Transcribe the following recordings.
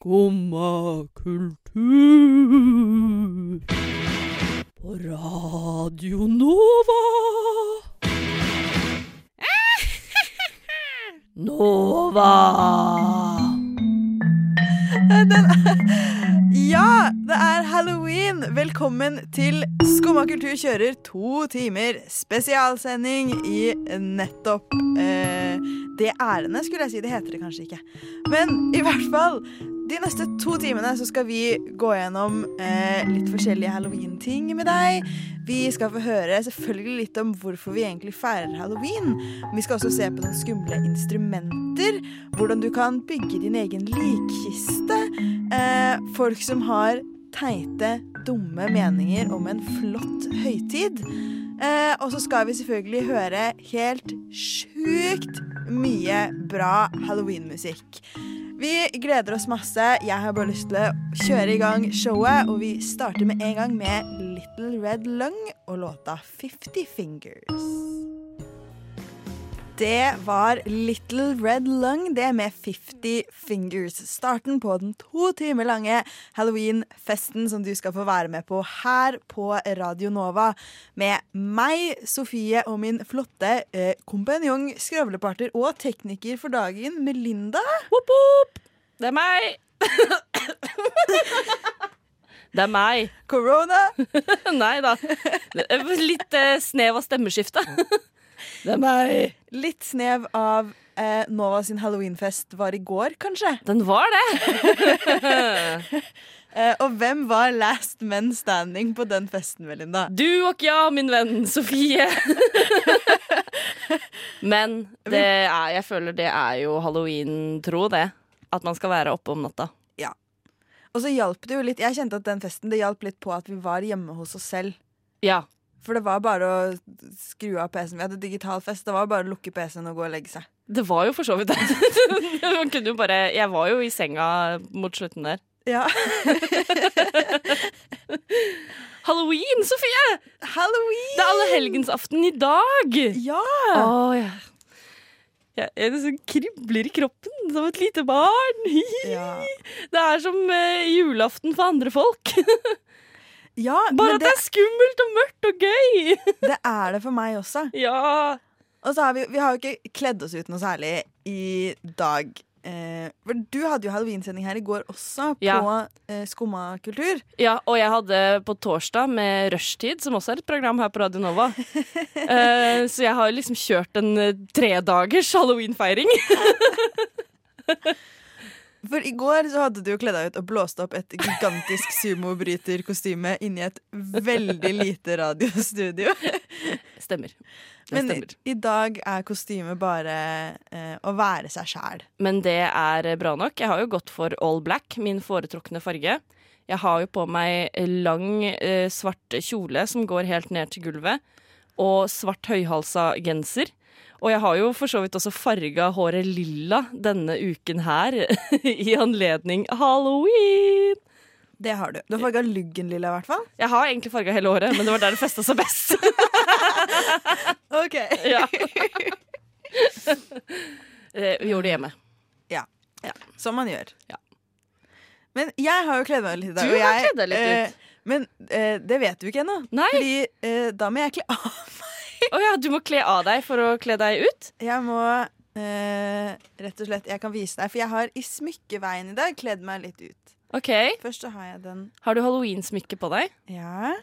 Skumma kultur. På Radio Nova. Nova. Ja, det er halloween! Velkommen til Skumma kultur kjører to timer spesialsending i nettopp eh, det ærendet, skulle jeg si. Det heter det kanskje ikke. Men i hvert fall, de neste to timene så skal vi gå gjennom eh, litt forskjellige halloween-ting med deg. Vi skal få høre selvfølgelig litt om hvorfor vi egentlig feirer halloween. Vi skal også se på noen skumle instrumenter. Hvordan du kan bygge din egen likkiste. Eh, folk som har teite, dumme meninger om en flott høytid. Eh, og så skal vi selvfølgelig høre helt sjukt mye bra halloweenmusikk. Vi gleder oss masse. Jeg har bare lyst til å kjøre i gang showet, og vi starter med en gang med Little Red Lung og låta 50 Fingers. Det var Little Red Lung, det med 50 Fingers. Starten på den to timer lange halloweenfesten som du skal få være med på her på Radio Nova. Med meg, Sofie, og min flotte eh, kompanjong, skravleparter og tekniker for dagen, Melinda. Whoop, whoop. Det er meg. Det er meg. Corona. Nei da. Litt eh, snev av stemmeskifte. Det er meg. Litt snev av eh, Nova sin halloweenfest var i går, kanskje. Den var det. Eh, og hvem var last men standing på den festen, Melinda? Du og ja, min venn Sofie. Men det er, jeg føler det er jo halloween-tro, det. At man skal være oppe om natta. Ja. Og så hjalp det jo litt Jeg kjente at den festen det hjalp litt på at vi var hjemme hos oss selv. Ja. For det var bare å skru av PC-en. Vi hadde digital fest. Det var bare å lukke PC-en og gå og legge seg. Det var jo for så vidt det. Man kunne jo bare Jeg var jo i senga mot slutten der. Ja. Halloween, Sofie! Halloween! Det er allehelgensaften i dag! Ja! Åh, ja. jeg, jeg liksom kribler i kroppen som et lite barn. ja. Det er som eh, julaften for andre folk. Ja Bare at det det, er skummelt og mørkt og gøy. det er det for meg også. Ja. Og så har vi, vi har jo ikke kledd oss ut noe særlig i dag. Eh, for du hadde jo halloweensending her i går også, på Ja. eh, Skumma kultur. ja, og jeg hadde på torsdag med Rushtid, som også er et program her på Radio Nova. Eh, så jeg har liksom kjørt en eh, tredagers halloweenfeiring. For i går så hadde du jo kledd deg ut og blåst opp et gigantisk sumobryterkostyme inni et veldig lite radiostudio. Stemmer. Det Men stemmer. i dag er kostymet bare eh, å være seg sjæl. Men det er bra nok. Jeg har jo gått for all black, min foretrukne farge. Jeg har jo på meg lang, eh, svart kjole som går helt ned til gulvet, og svart høyhalsa genser. Og jeg har jo for så vidt også farga håret lilla denne uken her, i anledning halloween. Det har du. Du har farga luggen lilla, i hvert fall. Jeg har egentlig farga hele håret, men det var der det festa seg best. Ok. ja. Eh, Vi gjorde det hjemme. Som man gjør. Ja. Men jeg har jo kledd meg litt i dag. Du har kledd deg litt eh, Men eh, det vet du ikke ennå. Fordi eh, da må jeg kle av. Å ja, du må kle av deg for å kle deg ut? Jeg må eh, rett og slett Jeg kan vise deg, for jeg har i smykkeveien i dag kledd meg litt ut. OK. Først så har jeg den Har du halloweensmykke på deg? Ja.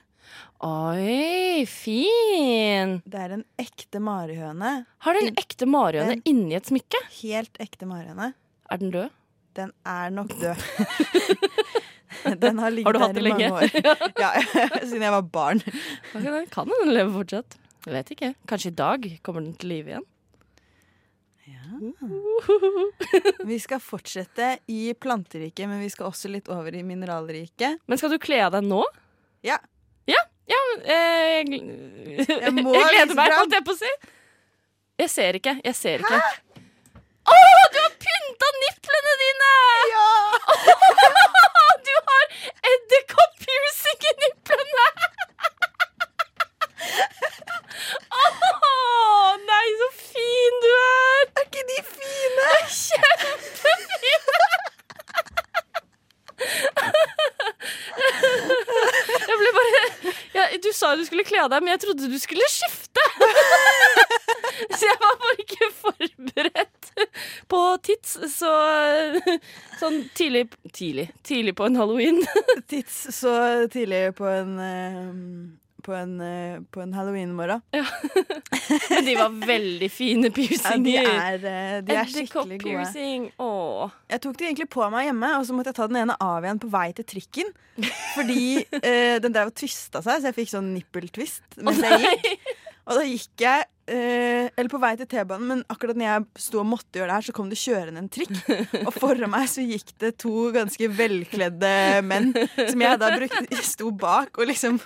Oi, fin! Det er en ekte marihøne. Har du en ekte marihøne inni et smykke? Helt ekte marihøne. Er den død? Den er nok død. Den har ligget Har der i mange år. Ja, siden jeg var barn. Da Kan den leve fortsatt? Jeg vet ikke. Kanskje i dag kommer den til live igjen? Ja. Vi skal fortsette i planteriket, men vi skal også litt over i mineralriket. Men skal du kle av deg nå? Ja. Ja, ja eh, jeg, Jeg må jeg gleder meg, holdt jeg på å si. Jeg ser ikke. Jeg ser ikke. Å, du har pynta nipplene dine! Ja! Du har edderkopp-piercing i nipplene! Kjempefint! Jeg ble bare ja, Du sa du skulle kle av deg, men jeg trodde du skulle skifte! Så jeg var bare ikke forberedt på tits så sånn tidlig Tidlig, tidlig på en halloween. Tits så tidlig på en um på en, eh, på en halloween-morgen. Men de var veldig fine piercinger. Ja, de er, eh, de er skikkelig gode. Åh. Jeg tok de egentlig på meg hjemme, og så måtte jeg ta den ene av igjen på vei til trikken. Fordi eh, den drev og tvista seg, så jeg fikk sånn nippeltvist mens jeg gikk. Og da gikk jeg eh, Eller på vei til T-banen, men akkurat når jeg sto og måtte gjøre det her, så kom det kjørende en trikk. Og foran meg så gikk det to ganske velkledde menn som jeg da brukte, sto bak og liksom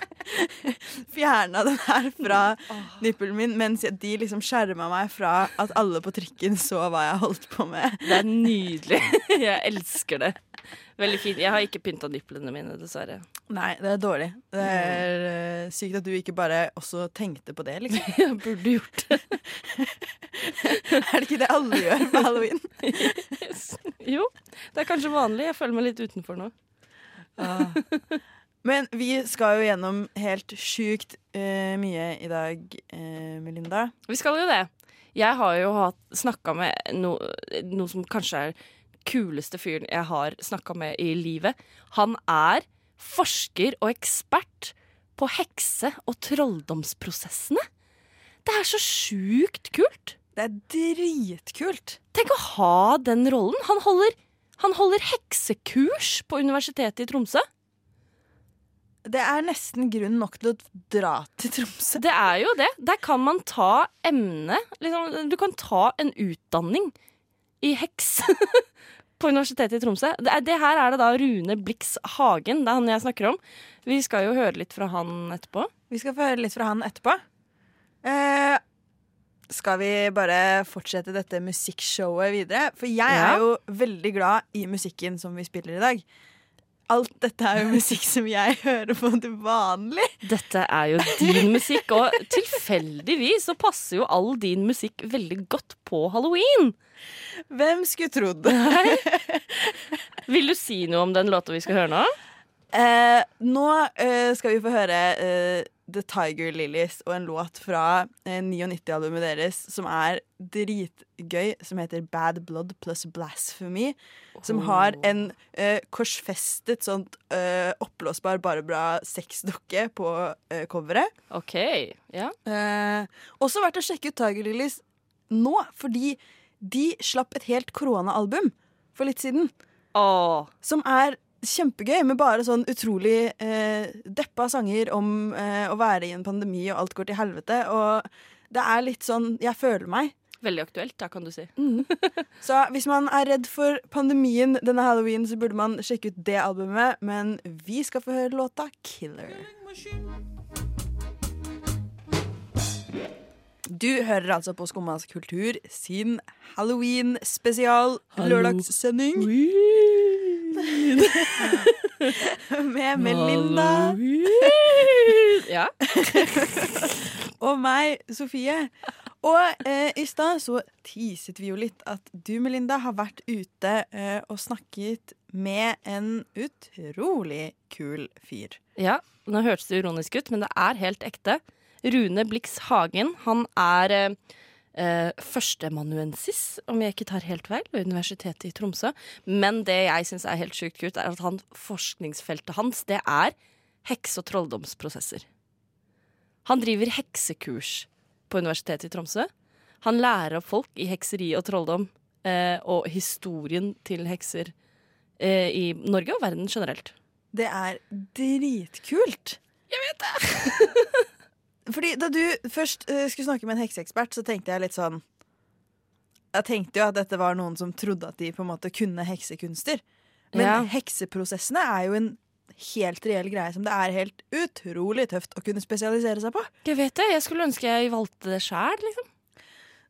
fjerna den her fra nippelen min, mens de liksom skjerma meg fra at alle på trikken så hva jeg holdt på med. Det er nydelig. Jeg elsker det. Veldig fint. Jeg har ikke pynta nipplene mine, dessverre. Nei, det er dårlig. Det er uh, sykt at du ikke bare også tenkte på det, liksom. Jeg burde gjort det. Er det ikke det alle gjør på halloween? Jo, det er kanskje vanlig. Jeg føler meg litt utenfor nå. Men vi skal jo gjennom helt sjukt uh, mye i dag, uh, Melinda. Vi skal jo det. Jeg har jo snakka med no, noe som kanskje er kuleste fyren jeg har snakka med i livet. Han er forsker og ekspert på hekse- og trolldomsprosessene. Det er så sjukt kult! Det er dritkult. Tenk å ha den rollen. Han holder, han holder heksekurs på Universitetet i Tromsø. Det er nesten grunn nok til å dra til Tromsø. Det er jo det. Der kan man ta emnet liksom, Du kan ta en utdanning i heks på Universitetet i Tromsø. Det, det her er det da Rune Blix Hagen, det er han jeg snakker om. Vi skal jo høre litt fra han etterpå. Vi skal få høre litt fra han etterpå. Eh, skal vi bare fortsette dette musikkshowet videre? For jeg Ja. er jo veldig glad i musikken som vi spiller i dag. Alt dette er jo musikk som jeg hører på til vanlig. Dette er jo din musikk, og tilfeldigvis så passer jo all din musikk veldig godt på halloween. Hvem skulle trodd? Vil du si noe om den låta vi skal høre nå? Eh, nå eh, skal vi få høre eh, The Tiger Lilies og en låt fra eh, 99-albumet deres som er dritgøy, som heter Bad Blood plus Blasphemy. Som har en eh, korsfestet sånt eh, oppblåsbar Barbara sexdukke på eh, coveret. OK. Ja. Eh, også verdt å sjekke ut Tiger Lilies nå, fordi de slapp et helt koronaalbum for litt siden. Oh. Som er kjempegøy, med bare sånn utrolig eh, deppa sanger om eh, å være i en pandemi og alt går til helvete. Og det er litt sånn Jeg føler meg. Veldig aktuelt, da, kan du si. Så hvis man er redd for pandemien denne halloween, så burde man sjekke ut det albumet. Men vi skal få høre låta 'Killer'. Du hører altså på Skummas kultur sin halloween-spesial lørdagssending med Melinda Ja. og meg, Sofie. Og eh, i stad så teaset vi jo litt at du, Melinda, har vært ute eh, og snakket med en utrolig kul fyr. Ja, nå hørtes det ironisk ut, men det er helt ekte. Rune Blix Hagen, han er eh, eh, førsteamanuensis, om jeg ikke tar helt feil, ved Universitetet i Tromsø. Men det jeg syns er helt sjukt kult, er at han, forskningsfeltet hans, det er hekse- og trolldomsprosesser. Han driver heksekurs på Universitetet i Tromsø. Han lærer opp folk i hekseri og trolldom, eh, og historien til hekser eh, i Norge og verden generelt. Det er dritkult. Jeg vet det! Fordi da du først uh, skulle snakke med en hekseekspert, så tenkte jeg litt sånn Jeg tenkte jo at dette var noen som trodde at de på en måte kunne heksekunster. Men Ja. hekseprosessene er jo en helt reell greie som det er helt utrolig tøft å kunne spesialisere seg på. Jeg vet det. Jeg skulle ønske jeg valgte det sjæl, liksom.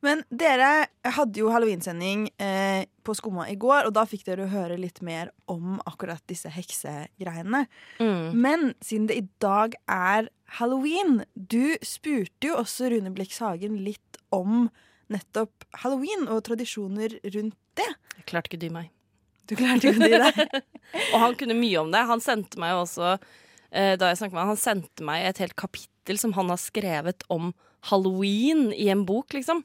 Men dere hadde jo halloweensending eh, på Skumma i går, og da fikk dere høre litt mer om akkurat disse heksegreiene. Mm. Men siden det i dag er halloween Du spurte jo også Rune Blix Hagen litt om nettopp halloween og tradisjoner rundt det. Jeg klarte ikke å dy meg. Du klarte ikke å dy deg? Og han kunne mye om det. Han sendte meg også eh, da jeg snakket med han. Han sendte meg et helt kapittel som han har skrevet om halloween i en bok, liksom.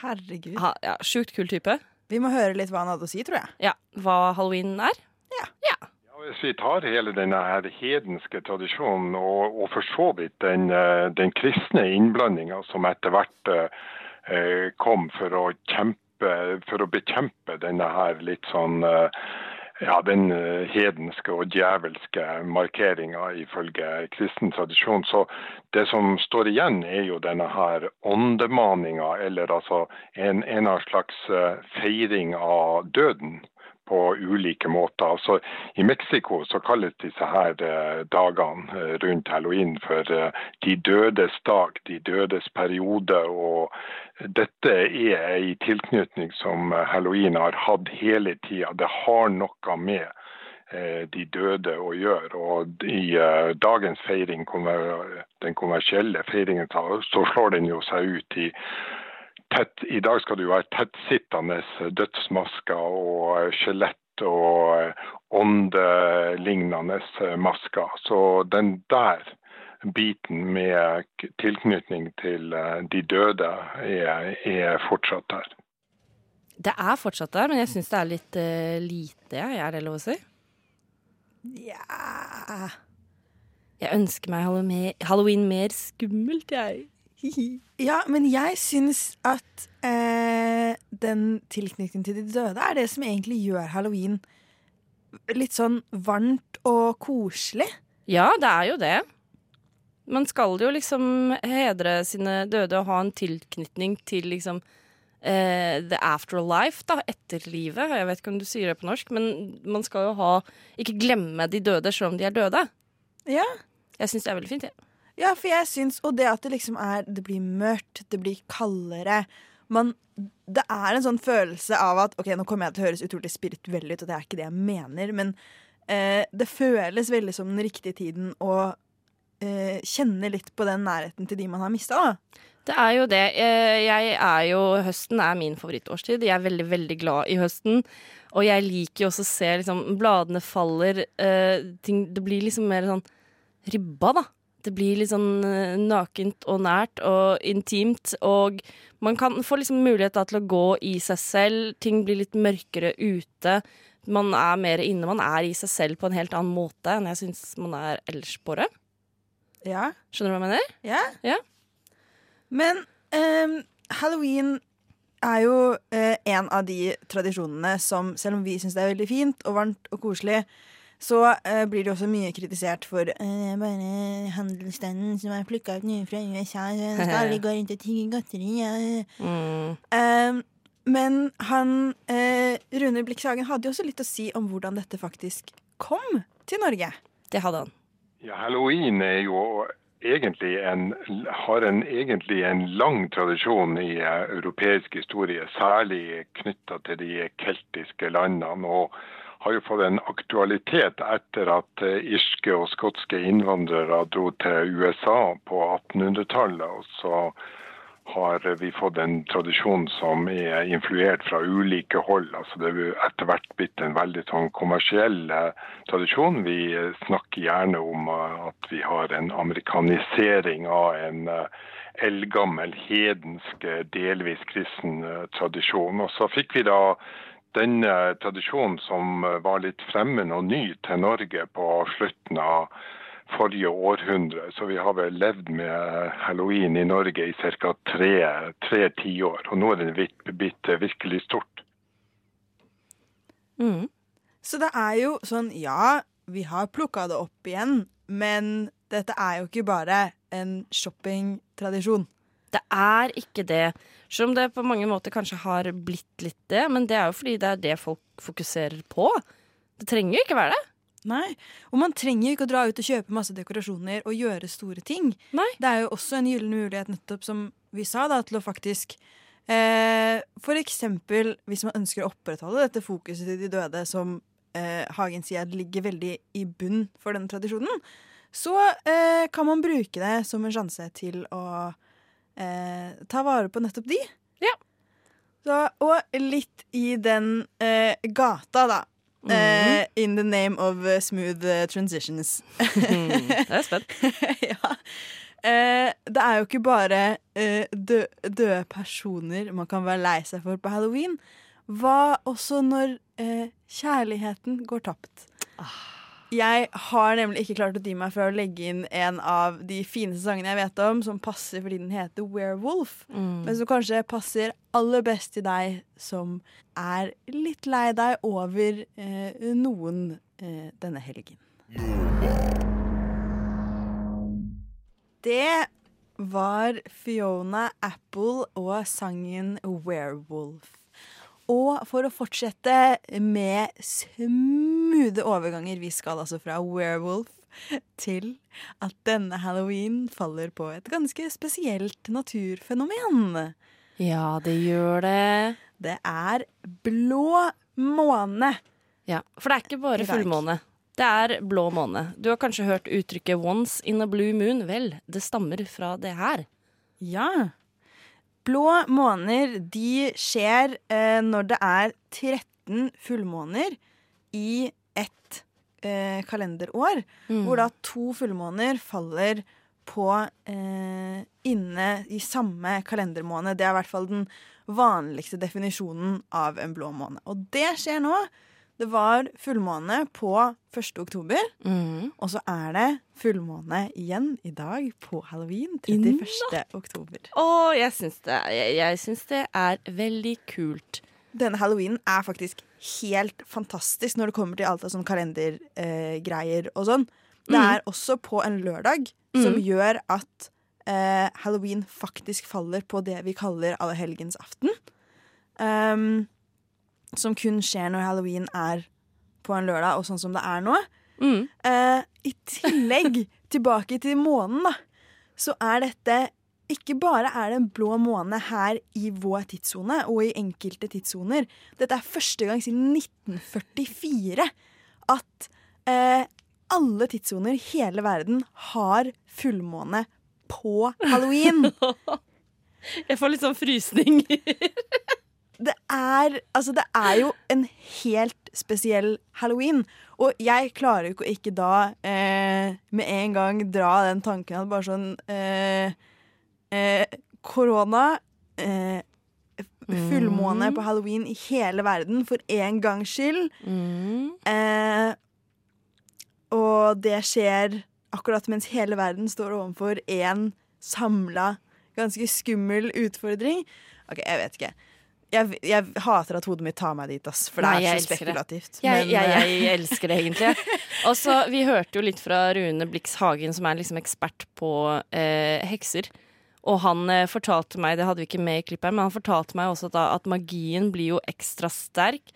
Herregud. Ha, ja, Sjukt kul type. Vi må høre litt hva han hadde å si, tror jeg. Ja, Hva halloween er. Ja, ja. Hvis vi tar hele denne her hedenske tradisjonen, og, og for så vidt den, eh, den kristne innblandinga som etter hvert eh, kom for å kjempe, for å bekjempe denne her litt sånn eh, ja, den eh, hedenske og djevelske markeringa ifølge kristen tradisjon. Så det som står igjen, er jo denne her åndemaninga, eller altså en, en slags eh, feiring av døden på ulike måter. Altså, I Mexico så kalles disse her eh, dagene eh, rundt halloween for eh, de dødes dag, de dødes periode. og Dette er en tilknytning som halloween har hatt hele tida. Det har noe med de døde å gjøre. Og I dagens feiring, den kommersielle feiringen, så slår den jo seg ut i tett, I dag skal jo være tettsittende dødsmasker og eh, skjelett og eh, åndelignende eh, masker. Så den der biten med tilknytning til de døde er, er fortsatt der. Det er fortsatt der, men jeg syns det er litt uh, lite. Er det lov å si? Ja Jeg ønsker meg halloween, halloween mer skummelt, jeg. Ja, men jeg syns at eh, den tilknytningen til de døde er det som egentlig gjør halloween litt sånn varmt og koselig. Ja, det er jo det. Man skal jo liksom hedre sine døde og ha en tilknytning til liksom eh, the afterlife, da, Etterlivet. Jeg vet ikke om du sier det på norsk, men man skal jo ha Ikke glemme de døde selv om de er døde. Ja, Jeg syns det er veldig fint. Ja. Ja for jeg syns Og det at det liksom er Det blir mørkt, det blir kaldere. Man, det er en sånn følelse av at Ok, nå kommer jeg til å høres utrolig spirituell ut, og det er ikke det jeg mener, men eh, det føles veldig som den riktige tiden å eh, kjenne litt på den nærheten til de man har mista, da. Det er jo det. Eh, Jeg er jo Høsten er min favorittårstid. Jeg er veldig, veldig glad i høsten. Og jeg liker jo også å se liksom bladene faller. eh, ting, det blir liksom mer sånn ribba, da. Det blir litt sånn eh, nakent og nært og intimt. Og man kan få liksom mulighet da til å gå i seg selv. Ting blir litt mørkere ute. Man er mer inne. Man er i seg selv på en helt annen måte enn jeg syns man er ellers på det. Ja. Skjønner du hva jeg mener? Ja. Ja. Men um, halloween er jo uh, en av de tradisjonene som, selv om vi syns det er veldig fint og varmt og koselig, så eh, blir det også mye kritisert for eh, bare handelsstanden som er plukka ut nye fra USA, så skal alle gå rundt og tigge godteri. Ja. Mm. Ehm, men han eh, Rune Blikk Sagen hadde jo også litt å si om hvordan dette faktisk kom til Norge. Det hadde han. Ja, Halloween er jo egentlig en, har en, egentlig en lang tradisjon i eh, europeisk historie, særlig knytta til de keltiske landene. og har jo fått en aktualitet etter at eh, irske og skotske innvandrere dro til USA på 1800-tallet. og så har vi fått en tradisjon som er influert fra ulike hold. Altså det er etter hvert blitt en veldig sånn kommersiell eh, tradisjon. Vi eh, snakker gjerne om at vi har en amerikanisering av en eldgammel, hedensk, delvis kristen tradisjon. Og så fikk vi da den eh, tradisjonen som eh, var litt fremmed og ny til Norge på slutten av forrige århundre. Så vi har vel levd med halloween i Norge i ca. tre, tre tiår. Og nå er det blitt, blitt virkelig stort. Mm. Så det er jo sånn, ja, vi har plukka det opp igjen, men dette er jo ikke bare en shoppingtradisjon. Det er ikke det. Selv om det på mange måter kanskje har blitt litt det, men det er jo fordi det er det folk fokuserer på. Det trenger jo ikke være det. Nei, Og man trenger jo ikke å dra ut og kjøpe masse dekorasjoner og gjøre store ting. Nei. Det er jo også en gyllen mulighet, nettopp som vi sa, da, til å faktisk eh, For eksempel hvis man ønsker å opprettholde dette fokuset til de døde, som eh, Hagen sier ligger veldig i bunn for denne tradisjonen, så eh, kan man bruke det som en sjanse til å eh, ta vare på nettopp de. Ja. Så, og litt i den eh, gata, da. eh, in the name of eh, smooth eh, transitions. Mm, det er jeg spent. ja. Eh, det er jo ikke bare eh, dø døde personer man kan være lei seg for på halloween. Hva også når eh, kjærligheten går tapt? Jeg har nemlig ikke klart å dy meg for å legge inn en av de fineste sangene jeg vet om, som passer fordi den heter Werewolf. Mm. Men som kanskje passer aller best til deg som er litt lei deg over eh, noen eh, denne helgen. Det var Fiona Apple og sangen Werewolf. Og for å fortsette med smoothe overganger, vi skal altså fra Werewolf til at denne halloween faller på et ganske spesielt naturfenomen. Ja, det gjør det. Det er blå måne. Ja, For det er ikke bare fullmåne. Det er blå måne. Du har kanskje hørt uttrykket 'once in a blue moon'. Vel, det stammer fra det her. Ja. Blå måner de skjer eh, når det er 13 fullmåner i ett eh, kalenderår. Mm. Hvor da to fullmåner faller på eh, inne i samme kalendermåned. Det er i hvert fall den vanligste definisjonen av en blå måne. Og det skjer nå. Det var fullmåne på 1. oktober. Mm. Og så er det fullmåne igjen i dag på halloween. 31. oktober. Å, jeg syns det, jeg, jeg syns det er veldig kult. Denne halloweenen er faktisk helt fantastisk når det kommer til alt av sånn kalendergreier eh, og sånn. Det Mm. er også på en lørdag, som Mm. gjør at eh, halloween faktisk faller på det vi kaller allehelgensaften. Um, som kun skjer når halloween er på en lørdag, og sånn som det er nå. Mm. Eh, I tillegg, tilbake til månen, da, så er dette ikke bare er det en blå måne her i vår tidssone og i enkelte tidssoner. Dette er første gang siden 1944 at eh, alle tidssoner i hele verden har fullmåne på halloween. Jeg får litt sånn frysning. det er, altså det er jo en helt spesiell halloween. Og jeg klarer jo ikke å ikke da eh, med en gang dra den tanken at bare sånn eh, eh, Korona eh, Fullmåne på halloween i hele verden for en gangs skyld. Mm. Eh, og det skjer akkurat mens hele verden står overfor én samla, ganske skummel utfordring. OK, jeg vet ikke. Jeg, jeg hater at hodet mitt tar meg dit, ass, for det Nei, det er så spekulativt. Jeg, Men, jeg, eh, jeg elsker det egentlig. Og så, Vi hørte jo litt fra Rune Blix Hagen, som er liksom ekspert på eh, hekser. Og han eh, fortalte meg, det hadde vi ikke med i klippet, men han fortalte meg også da, at magien blir jo ekstra sterk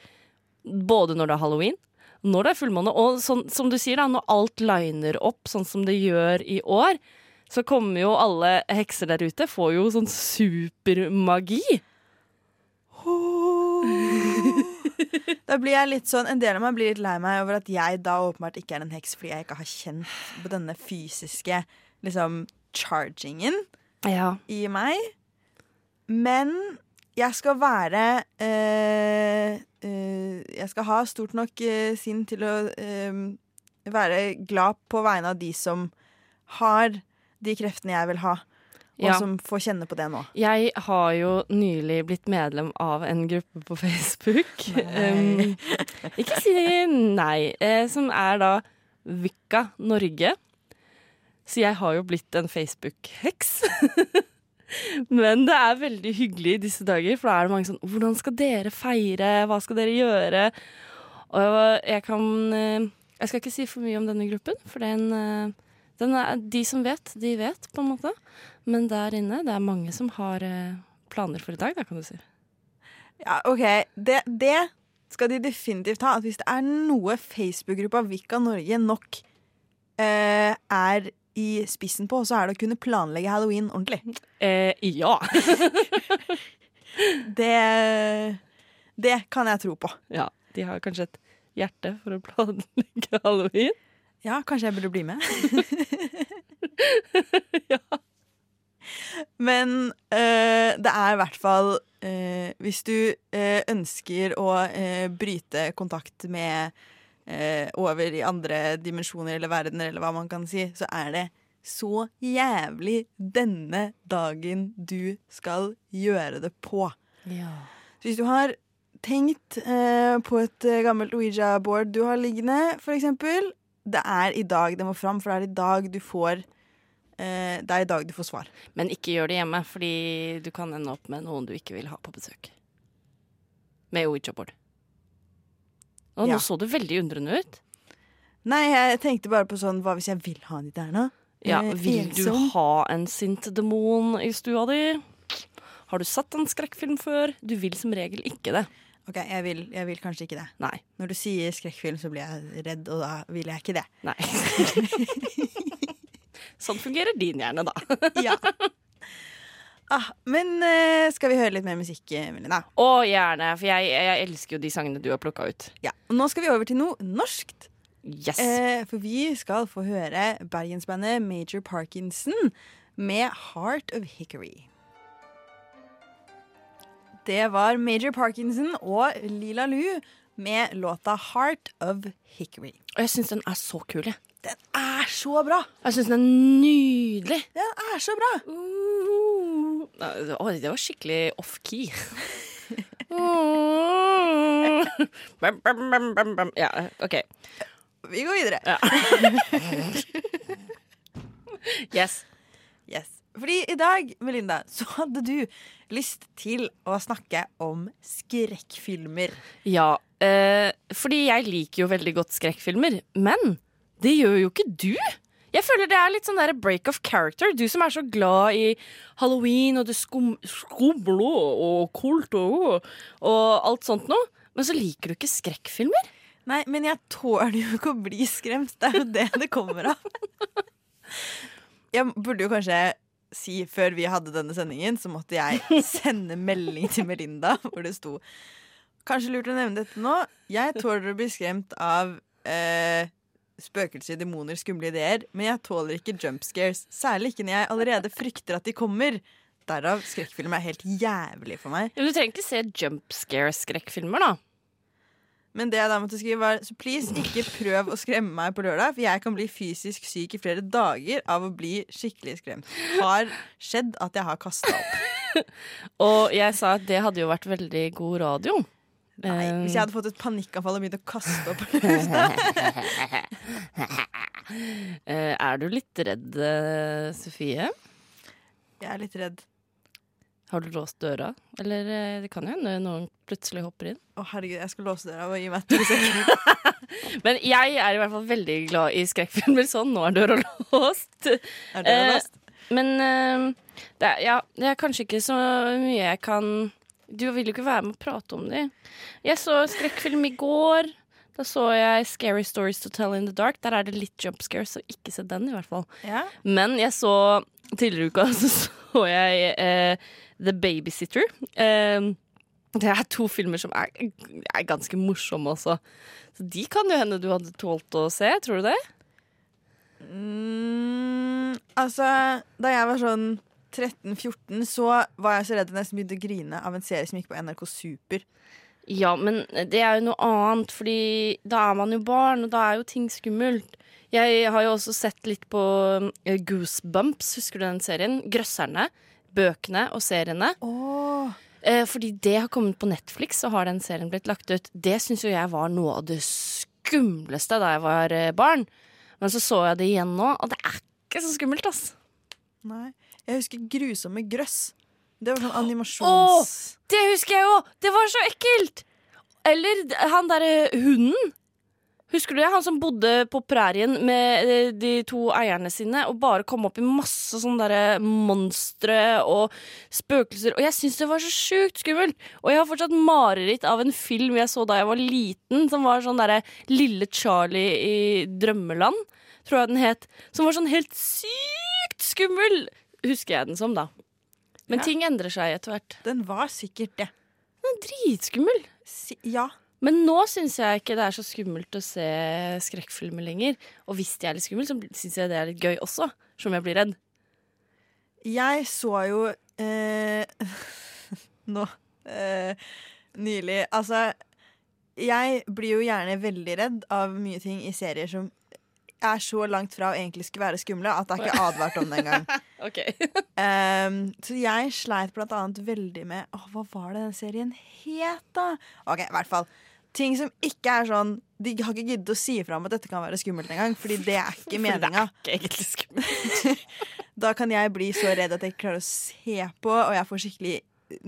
både når det er halloween, når det er fullmåne, og sånn, som du sier, da, når alt liner opp sånn som det gjør i år, så kommer jo alle hekser der ute, får jo sånn supermagi. Da blir jeg litt sånn En del av meg blir litt lei meg over at jeg da åpenbart ikke er en heks fordi jeg ikke har kjent på denne fysiske liksom chargingen Ja. i meg. Men jeg skal være øh, øh, Jeg skal ha stort nok øh, sinn til å være glad på vegne av de som har de kreftene jeg vil ha, og Ja. som får kjenne på det nå. Jeg har jo nylig blitt medlem av en gruppe på Facebook. Um, ikke si nei. Eh, som er da Vikka Norge. Så jeg har jo blitt en Facebook-heks. Men det er veldig hyggelig i disse dager, for da er det mange sånn Hvordan skal dere feire? Hva skal dere gjøre? Og jeg kan eh, Jeg skal ikke si for mye om denne gruppen, for den, eh, den er, de som vet, de vet, på en måte. Men der inne, det er mange som har eh, planer for i dag, da, kan du si. Ja, OK. Det, det skal de definitivt ha. At hvis det er noe Facebook-gruppa Vika Norge nok eh, er i spissen på, så er det å kunne planlegge halloween ordentlig. Eh, ja. Det, det kan jeg tro på. ja. De har kanskje et hjerte for å planlegge halloween. Ja, kanskje jeg burde bli med. Ja. Men eh, det er i hvert fall eh, Hvis du eh, ønsker å bryte kontakt med over i andre dimensjoner eller verdener, eller hva man kan si, så er det så jævlig denne dagen du skal gjøre det på. Så hvis du har tenkt på et gammelt Ouija-board du har liggende, for eksempel, det er i dag det må fram, for det er i dag du får eh, Det er i dag du får svar. Men ikke gjør det hjemme, fordi du kan ende opp med noen du ikke vil ha på besøk. Med Ouija-board. Og Ja. nå så du veldig undrende ut. Nei, jeg tenkte bare på sånn Hva hvis jeg vil ha de der nå? Ja, Eh, vil du ha en sint demon i stua di? Har du sett en skrekkfilm før? Du vil som regel ikke det. Ok, jeg vil, jeg vil kanskje ikke det. Nei. Når du sier skrekkfilm, så blir jeg redd, og da vil jeg ikke det. Nei. sånn fungerer din hjerne, da. Ja. Ah, men eh, skal vi høre litt mer musikk, Melina? Å, gjerne. For jeg, jeg elsker jo de sangene du har plukka ut. Ja. Og nå skal vi over til noe norskt. Yes. Eh, for vi skal få høre bergensbandet Major Parkinson med Heart of Hickory. Det var Major Parkinson og Lila Lu med låta Heart of Hickory. Og jeg syns den er så kul, jeg. Den er så bra! Jeg syns den er nydelig. Den er så bra! Uh, det var skikkelig off-key. bam, bam, bam, bam. Ja, OK. Vi går videre. Yes. Yes. Fordi i dag, Melinda, så hadde du lyst til å snakke om skrekkfilmer. Ja, eh, fordi jeg liker jo veldig godt skrekkfilmer, men det gjør jo ikke du. Jeg føler det er litt sånn der break of character. Du som er så glad i halloween og det skum, skumle og kult og, og alt sånt noe. Men så liker du ikke skrekkfilmer. Nei, men jeg tåler jo ikke å bli skremt. Det er jo det det kommer av. Jeg burde jo kanskje si før vi hadde denne sendingen, så måtte jeg sende melding til Melinda hvor det sto Kanskje lurt å nevne dette nå. Jeg tåler å bli skremt av eh, spøkelser, demoner, skumle ideer, men jeg tåler ikke jump scares. Særlig ikke når jeg allerede frykter at de kommer. Derav skrekkfilm er helt jævlig for meg. Ja, men du trenger ikke se jump scare-skrekkfilmer, da. Men det jeg da måtte skrive var Så please, ikke prøv å skremme meg på lørdag, for jeg kan bli fysisk syk i flere dager av å bli skikkelig skremt. Har skjedd at jeg har kasta opp. Og jeg sa at det hadde jo vært veldig god radio. Nei, Eh, hvis jeg hadde fått et panikkanfall og begynt å kaste opp på lufta. eh, er du litt redd, eh, Sofie? Jeg er litt redd. Har du låst døra? Eller eh, det kan jo hende noen plutselig hopper inn. Å herregud, jeg skulle låse døra og gi meg sekunder. Men jeg er i hvert fall veldig glad i skrekkfilmer. Sånn, nå er døra låst. Er døra Eh, låst? Men eh, det, er, ja, det er kanskje ikke så mye jeg kan Du vil jo ikke være med og prate om det. Jeg så skrekkfilm i går. Da så jeg Scary Stories to Tell in the Dark. Der er det litt jump scares, så ikke se den, i hvert fall. Ja. Men jeg så tidligere i uka så, så jeg eh, The Babysitter. Eh, det er to filmer som er, er ganske morsomme også. Så de kan jo hende du hadde tålt å se, tror du det? Mm, altså, da jeg var sånn 13-14, så var jeg så redd jeg nesten begynte å grine av en serie som gikk på NRK Super. Ja, men det er jo noe annet, fordi da er man jo barn, og da er jo ting skummelt. Jeg har jo også sett litt på eh, Goosebumps, husker du den serien? Grøsserne. Bøkene og seriene. Oh. Eh, fordi det har kommet på Netflix, og har den serien blitt lagt ut. Det syns jo jeg var noe av det skumleste da jeg var eh, barn. Men så så jeg det igjen nå, og det er ikke så skummelt, ass. nei. Jeg husker Grusomme grøss. Det var sånn animasjons... Det husker jeg òg! Det var så ekkelt! Eller han derre hunden. Husker du det? Han som bodde på prærien med eh, de to eierne sine og bare kom opp i masse sånne der monstre og spøkelser. Og jeg syns det var så sjukt skummelt! Og jeg har fortsatt mareritt av en film jeg så da jeg var liten, som var sånn derre Lille Charlie i drømmeland, tror jeg den het. Som var sånn helt sykt skummel! Husker jeg den som, da. Men ting endrer seg etter hvert. Den var sikkert det. Den er dritskummel. Si ja. Men nå syns jeg ikke det er så skummelt å se skrekkfilmer lenger. Og hvis de er litt skummelt, så syns jeg det er litt gøy også. Som jeg blir redd. jeg så jo eh, nå eh, nylig Altså, jeg blir jo gjerne veldig redd av mye ting i serier som er så langt fra å egentlig skulle være skumle at det er ikke advart om det engang. Ok. Um, så jeg sleit blant annet veldig med Åh, Hva var det den serien het, da? Ok, i hvert fall. Ting som ikke er sånn De har ikke giddet å si ifra om at dette kan være skummelt engang, fordi det er ikke meninga. Da kan jeg bli så redd at jeg ikke klarer å se på, og jeg får skikkelig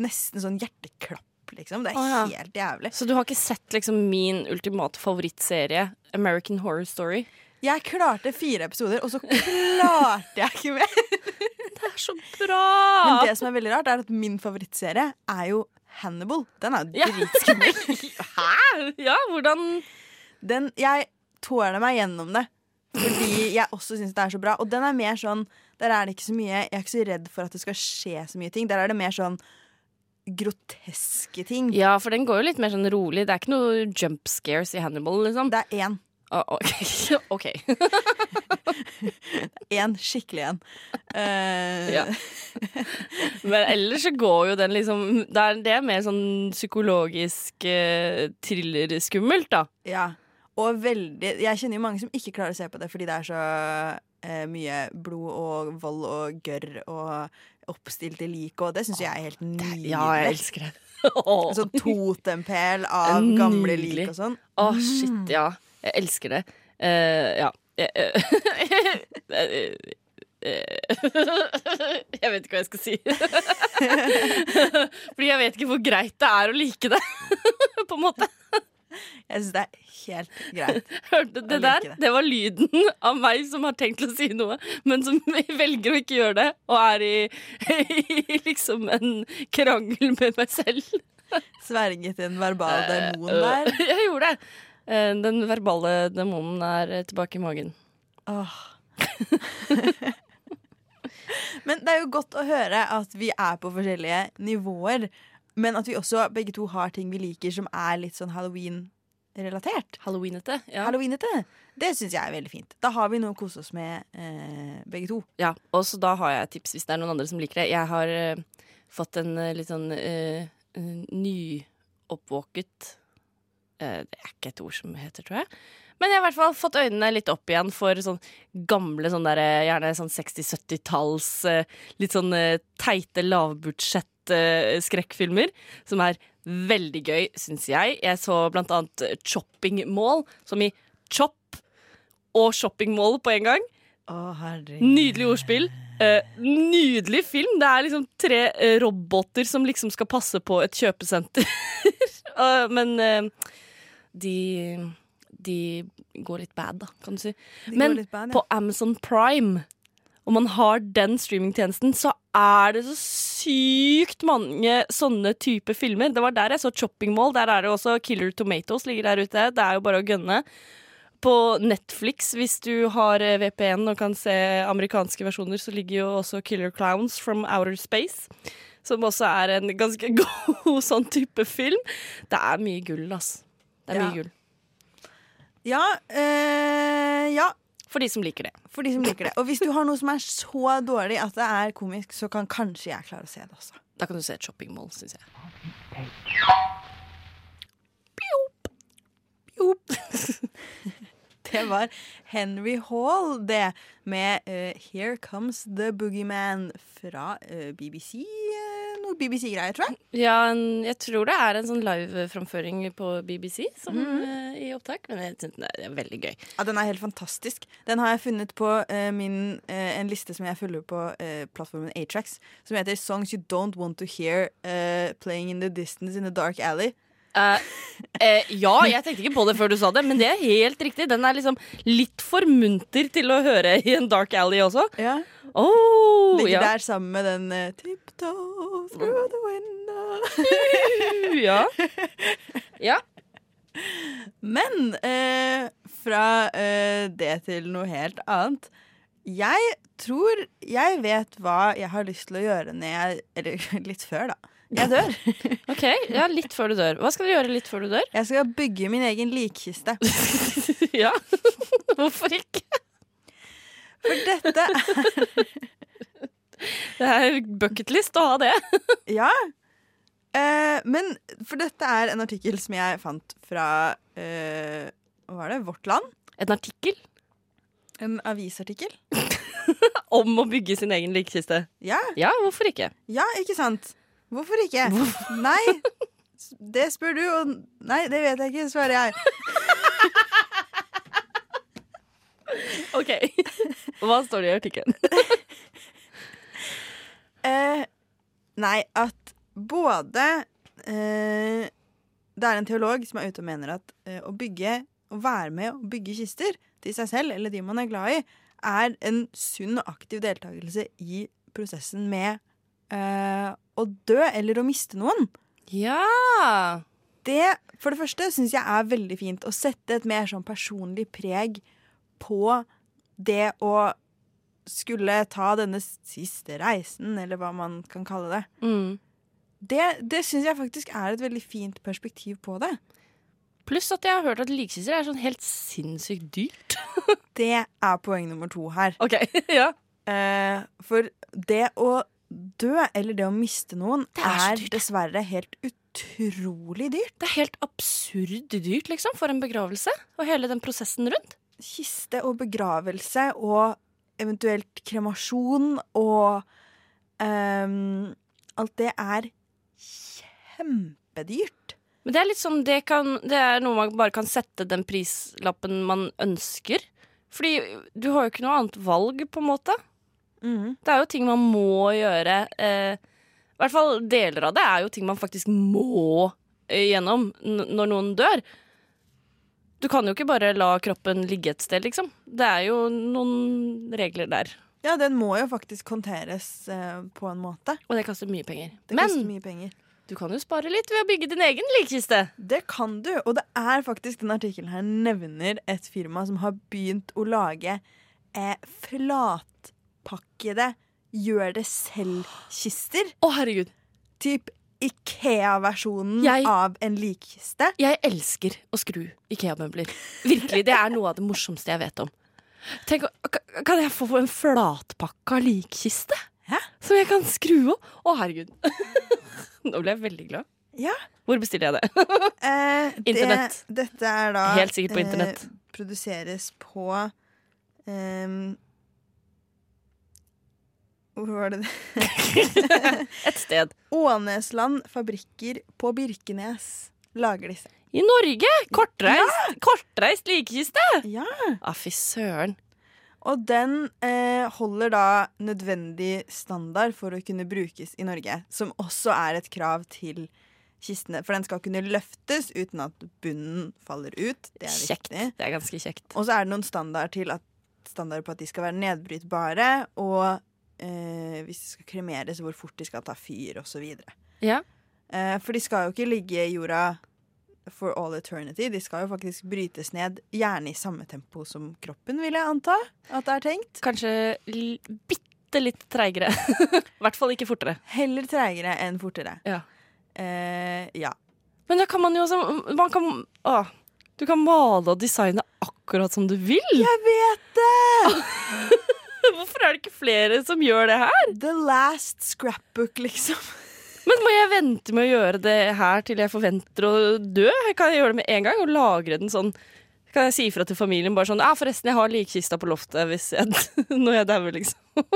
nesten sånn hjerteklapp, liksom. Det er oh, ja. helt jævlig. Så du har ikke sett liksom min ultimate favorittserie, American Horror Story? Jeg klarte fire episoder, og så klarte jeg ikke mer. Det er så bra! Men det som er veldig rart, er at min favorittserie er jo Hannibal. Den er jo dritskummel. Hæ? Ja, hvordan Den, jeg tåler meg gjennom det. Fordi jeg også syns det er så bra. Og den er mer sånn Der er det ikke så mye Jeg er ikke så redd for at det skal skje så mye ting. Der er det mer sånn groteske ting. Ja, for den går jo litt mer sånn rolig. Det er ikke noe jump scares i Hannibal, liksom. Det er én. Oh, ok. ok. Én skikkelig en. Uh... Ja. Men ellers så går jo den liksom Det er, det er mer sånn psykologisk uh, thrillerskummelt, da. ja. Og veldig Jeg kjenner jo mange som ikke klarer å se på det fordi det er så uh, mye blod og vold og gørr og oppstilte lik, og det syns jeg er helt nydelig. Ja, jeg elsker det. En sånn totempæl av gamle lik og sånn. Å, shit, ja. Jeg elsker det. Uh, ja. Jeg, eh, eh, vet ikke hva jeg skal si. Fordi jeg vet ikke hvor greit det er å like det. På en måte. Jeg syns det er helt greit. Hørte det der? det. Var lyden av meg som har tenkt å si noe, men som velger å ikke gjøre det, og er i, i liksom en krangel med meg selv. Sverget en verbal demon Øh, der. Jeg gjorde det. Eh, Den verbale demonen er eh, tilbake i magen. Åh. Men det er jo godt å høre at vi er på forskjellige nivåer. Men at vi også begge to har ting vi liker som er litt sånn halloween-relatert. Halloweenete. Ja. Halloweenete. Det syns jeg er veldig fint. Da har vi noe å kose oss med, eh, begge to. ja. Og så da har jeg tips hvis det er noen andre som liker det. Jeg har eh, fått en eh, litt sånn nyoppvåket Det er ikke et ord som heter, tror jeg. Men jeg har i hvert fall fått øynene litt opp igjen for sånn gamle, sånn der, eh, gjerne sånn 60-70-talls eh, litt sånn eh, teite, lavbudsjett eh, skrekkfilmer. Som er veldig gøy, syns jeg. Jeg så blant annet eh, Chopping Mall, som i chop og shopping mall på en gang. Å. Nydelig ordspill. Eh, nydelig film. Det er liksom tre eh, roboter som liksom skal passe på et kjøpesenter. Eh, men eh, de De går litt bad, da, kan du si. Men bad, ja. på Amazon Prime, om man har den streamingtjenesten, så er det så sykt mange sånne type filmer. Det var der jeg så Chopping Mall. Der er det også Killer Tomatoes ligger der ute. Det er jo bare å gønne. På Netflix, hvis du har eh, VPN og kan se amerikanske versjoner, så ligger jo også Killer Clowns from Outer Space. Som også er en ganske god sånn type film. Det er mye gull, ass. Det er Ja. mye gull. Ja, øh, ja, For de som liker det. for de som liker det. Og hvis du har noe som er så dårlig at det er komisk, så kan kanskje jeg klare å se det også. Da kan du se et shopping mall, syns jeg. Det var Henry Hall, det, med uh, Here Comes the Boogeyman fra uh, BBC. Uh, noe BBC-greier, tror jeg. Ja, en, jeg tror det er en sånn live-framføring på BBC som, eh, i opptak, men jeg synes det er veldig gøy. Ja, Den er helt fantastisk. Den har jeg funnet på eh, min, eh, en liste som jeg følger på eh, plattformen Atrax, som heter Songs You Don't Want to Hear eh, Playing in the Distance in The Dark Alley. Eh, eh, ja, jeg tenkte ikke på det før du sa det, men det er helt riktig. Den er liksom litt for munter til å høre i en dark alley også. Ja. Oh, Ligger ja. der sammen med den uh, Tiptoe through the window. ja. ja. Men eh, fra eh, det til noe helt annet. Jeg tror jeg vet hva jeg har lyst til å gjøre når jeg Eller litt før, da. Jeg dør. OK, ja, litt før du dør. Hva skal du gjøre litt før du dør? Jeg skal bygge min egen likkiste. ja. Hvorfor ikke? For dette er Det er bucketlist å ha det. Ja. Eh, men for dette er en artikkel som jeg fant fra eh, Hva var det? Vårt Land. En artikkel En avisartikkel. om å bygge sin egen likkiste? Ja, Ja, hvorfor ikke? ja, ikke sant? Hvorfor ikke? Nei, det spør du, og Nei, det vet jeg ikke, svarer jeg. OK. Hva står det i artikkelen? Eh, nei, at både eh, Det er en teolog som er ute og mener at eh, å bygge, å være med å bygge kister til seg selv eller de man er glad i, er en sunn og aktiv deltakelse i prosessen med eh, å dø eller å miste noen. Ja. Det, for det første, syns jeg er veldig fint å sette et mer sånn personlig preg på det å skulle ta denne siste reisen, eller hva man kan kalle det. Mm. Det, det syns jeg faktisk er et veldig fint perspektiv på det. Pluss at jeg har hørt at likkister er sånn helt sinnssykt dyrt. Det er poeng nummer to her. OK. ja. Eh, for det å dø, eller det å miste noen, Det er er, dessverre helt utrolig dyrt. Det er helt absurd dyrt, liksom, for en begravelse. Og hele den prosessen rundt. Kiste og begravelse og eventuelt kremasjon og um, Alt det er kjempedyrt. Men det er litt sånn, det, kan, det er noe man bare kan sette den prislappen man ønsker. Fordi du har jo ikke noe annet valg, på en måte. Mhm. Det er jo ting man må gjøre. Eh, I hvert fall deler av det er jo ting man faktisk må eh, gjennom når noen dør. Du kan jo ikke bare la kroppen ligge et sted, liksom. Det er jo noen regler der. Ja, den må jo faktisk håndteres eh, på en måte. Og det koster mye penger. Det Men mye penger. du kan jo spare litt ved å bygge din egen likkiste. Det kan du, og det er faktisk den artikkelen her nevner et firma som har begynt å lage eh, flatpakkede gjør-det-selv-kister. Å, herregud. Typ Ikea-versjonen Jeg- av en likkiste. Jeg elsker å skru Ikea-møbler. Virkelig, Det er noe av det morsomste jeg vet om. Tenk, Kan jeg få en flatpakka likkiste? Hæ? Som jeg kan skru opp? Å, herregud. Nå ble jeg veldig glad. Ja. Hvor bestiller jeg det? Eh, Internett. Det, dette er da Helt sikkert på internett. Eh, produseres på ehm, Hvor var det det? Et sted. Ånesland fabrikker på Birkenes lager disse. I Norge! Kortreist, kortreist likekiste! Ja. Ah, fy søren. Og den eh, holder da nødvendig standard for å kunne brukes i Norge. Som også er et krav til kistene. For den skal kunne løftes uten at bunnen faller ut. Det er Kjekt. viktig. Det er ganske kjekt. Og så er det noen standard til at, standarder på at de skal være nedbrytbare, og eh, hvis de skal kremeres, hvor fort de skal ta fyr, osv. Ja. Eh, for de skal jo ikke ligge i jorda for all eternity. De skal jo faktisk brytes ned, gjerne i samme tempo som kroppen, vil jeg anta at det er tenkt. Kanskje bitte litt treigere. I hvert fall ikke fortere. Heller treigere enn fortere. Ja. Eh, ja. Men da kan man jo også man kan, å, Du kan male og designe akkurat som du vil. Jeg vet det! Hvorfor er det ikke flere som gjør det her? The last scrapbook, liksom. Men må jeg vente med å gjøre det her til jeg forventer å dø? Kan jeg gjøre det med en gang og lagre den sånn? Kan jeg si ifra til familien bare sånn Ja, forresten, jeg har likkista på loftet hvis jeg, når jeg dauer, liksom.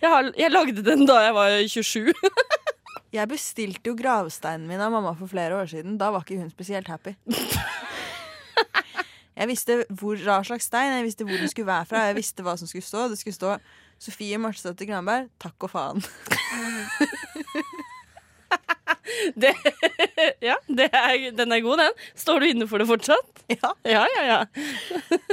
Jeg, har, jeg lagde den da jeg var 27. Jeg bestilte jo gravsteinen min av mamma for flere år siden. Da var ikke hun spesielt happy. Jeg visste hvor, hva slags stein, jeg visste hvor den skulle være fra. Jeg visste hva som skulle stå. Det skulle stå Sofie Martsdatter Granberg, takk og faen. Det, ja, det er, den er god, den. Står du inne for det fortsatt? Ja. Ja, ja, ja.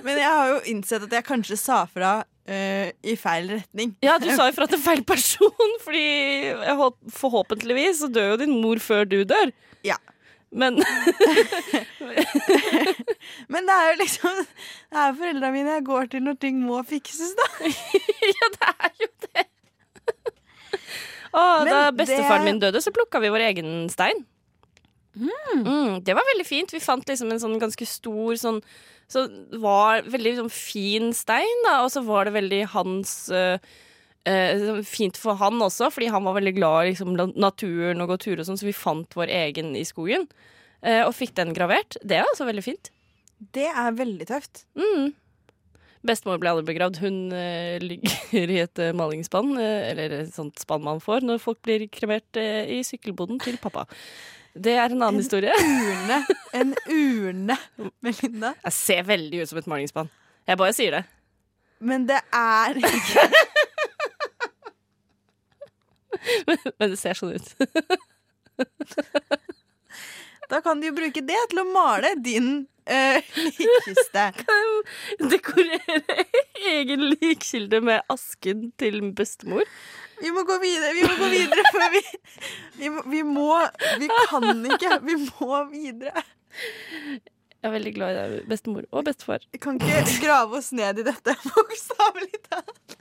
Men jeg har jo innsett at jeg kanskje sa fra Uh, i feil retning. Ja, du sa ifra til feil person, fordi håp, forhåpentligvis så dør jo din mor før du dør. Ja. Men Men det er jo liksom Det er foreldra mine jeg går til når ting må fikses, da. Ja, det er jo det. Å, da det- bestefaren min døde, så plukka vi vår egen stein. Mm, det var veldig fint. Vi fant liksom en sånn ganske stor sånn Så var veldig sånn fin stein, da, og så var det veldig hans øh, Eh, fint for han også, fordi han var veldig glad i liksom, naturen og gå turer og sånn, så vi fant vår egen i skogen. Eh, og fikk den gravert. Det er altså veldig fint. Det er veldig tøft. Mm. Bestemor ble aldri begravd. Hun eh, ligger i et eh, malingsspann, eh, eller et sånt spann man får når folk blir kremert eh, i sykkelboden til pappa. Det er en annen historie. Urne. En urne, Melinda. Jeg ser veldig ut som et malingsspann. Jeg bare sier det. Men det er ikke Men det ser sånn ut. Da kan du jo bruke det til å male din uh, likkiste. Dekorere egen likkilde med asken til bestemor. Vi må gå videre, vi må gå videre før vi vi må, vi må Vi kan ikke. Vi må videre. Jeg er veldig glad i deg, bestemor og bestefar. Vi kan ikke grave oss ned i dette, bokstavelig talt.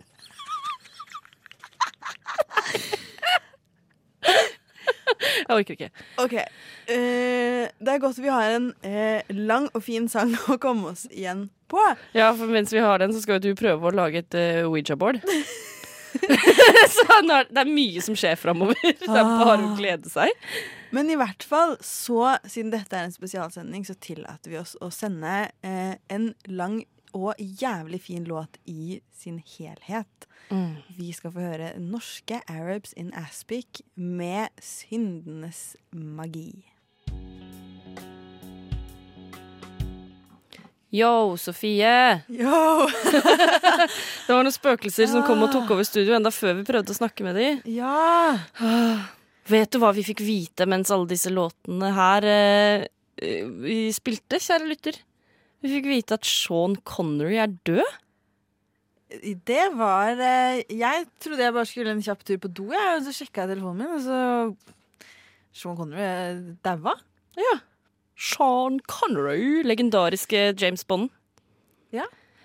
Jeg orker ikke. OK. eh, det er godt vi har en eh, lang og fin sang å komme oss igjen på. Ja, for mens vi har den, så skal jo du prøve å lage et uh, Ouija-board. så nå er, det er mye som skjer framover. Det er bare å glede seg. Men i hvert fall, så, siden dette er en spesialsending, så tillater vi oss å sende eh, en lang og jævlig fin låt i sin helhet. Vi skal få høre norske Arabs in Aspic med 'Syndenes magi'. Yo, Sofie! Yo! Det var noen spøkelser som kom og tok over studio enda før vi prøvde å snakke med dem. Ja! Vet du hva vi fikk vite mens alle disse låtene her eh, eh, vi spilte, kjære lytter? Vi fikk vite at Sean Connery er død. Det var eh, Jeg trodde jeg bare skulle en kjapp tur på do, jeg, og så sjekka jeg telefonen min, og så Sean Connery eh, daua. Ja. Sean Connery, legendariske James Bond. Ja.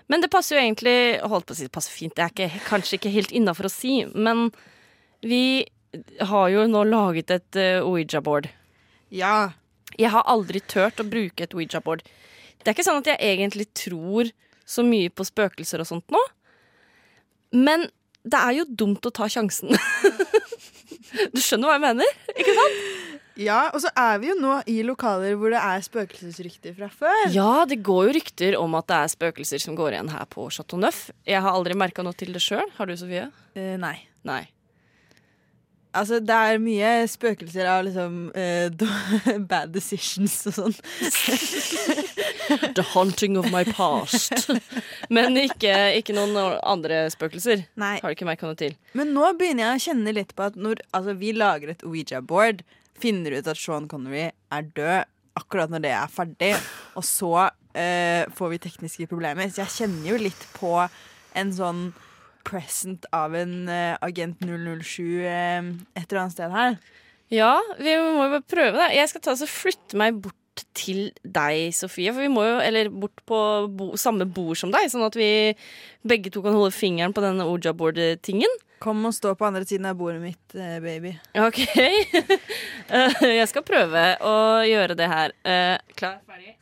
Men det passer jo egentlig Holdt på å si det passer fint, det er ikke, kanskje ikke helt innafor å si, men vi har jo nå laget et uh, Ouija-board. Ja. Jeg har aldri turt å bruke et Ouija-board. Det er ikke sånn at jeg egentlig tror så mye på spøkelser og sånt nå. Men det er jo dumt å ta sjansen. du skjønner hva jeg mener? Ikke sant? Ja, og så er vi jo nå i lokaler hvor det er spøkelsesrykter fra før. Ja, det går jo rykter om at det er spøkelser som går igjen her på Chateau Neuf. Jeg har aldri merka noe til det sjøl. Har du, Sofie? Eh, nei. Nei. Altså, det er mye spøkelser av liksom uh, bad decisions og sånn. The haunting of my past. Men ikke, ikke noen andre spøkelser. Nei. Har ikke merka noe til. Men nå begynner jeg å kjenne litt på at når altså, vi lager et Ouija-board, finner ut at Sean Connery er død akkurat når det er ferdig, og så uh, får vi tekniske problemer. Så jeg kjenner jo litt på en sånn present av en uh, agent 007 uh, et eller annet sted her. Ja, vi må jo bare prøve det. Jeg skal ta og flytte meg bort til deg, Sofie. For vi må jo, eller bort på bo, samme bord som deg, sånn at vi begge to kan holde fingeren på denne Oja-board-tingen. Kom og stå på andre siden av bordet mitt, eh, baby. Ok. Eh, jeg skal prøve å gjøre det her. Eh, klar, ferdig.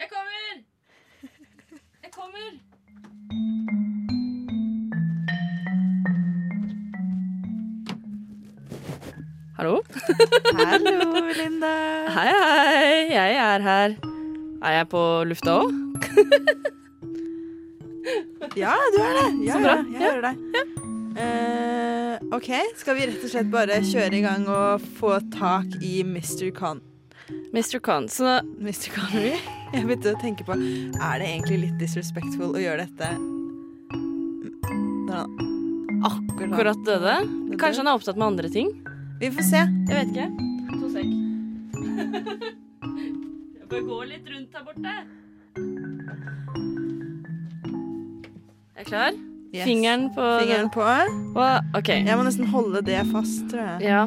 Jeg kommer! Jeg kommer! Hallo? Hallo, Linda. Hei, hei. Jeg er her. Er jeg på lufta òg? Ja, du er det. Ja, Så bra. ja, jeg hører deg. Eh, OK, skal vi rett og slett bare kjøre i gang og få tak i Mr. Con... Mr. Khan. Så Mr. Connery? Jeg begynte å tenke på Er det egentlig litt disrespectful å gjøre dette når han akkurat akkurat døde. Kanskje han er opptatt med andre ting? Vi får se. Jeg vet ikke. To sek. Jeg bør gå litt rundt her borte. Er jeg klar? Yes. Fingeren på Fingeren på. Og, OK. Jeg må nesten holde det fast, tror jeg. Ja.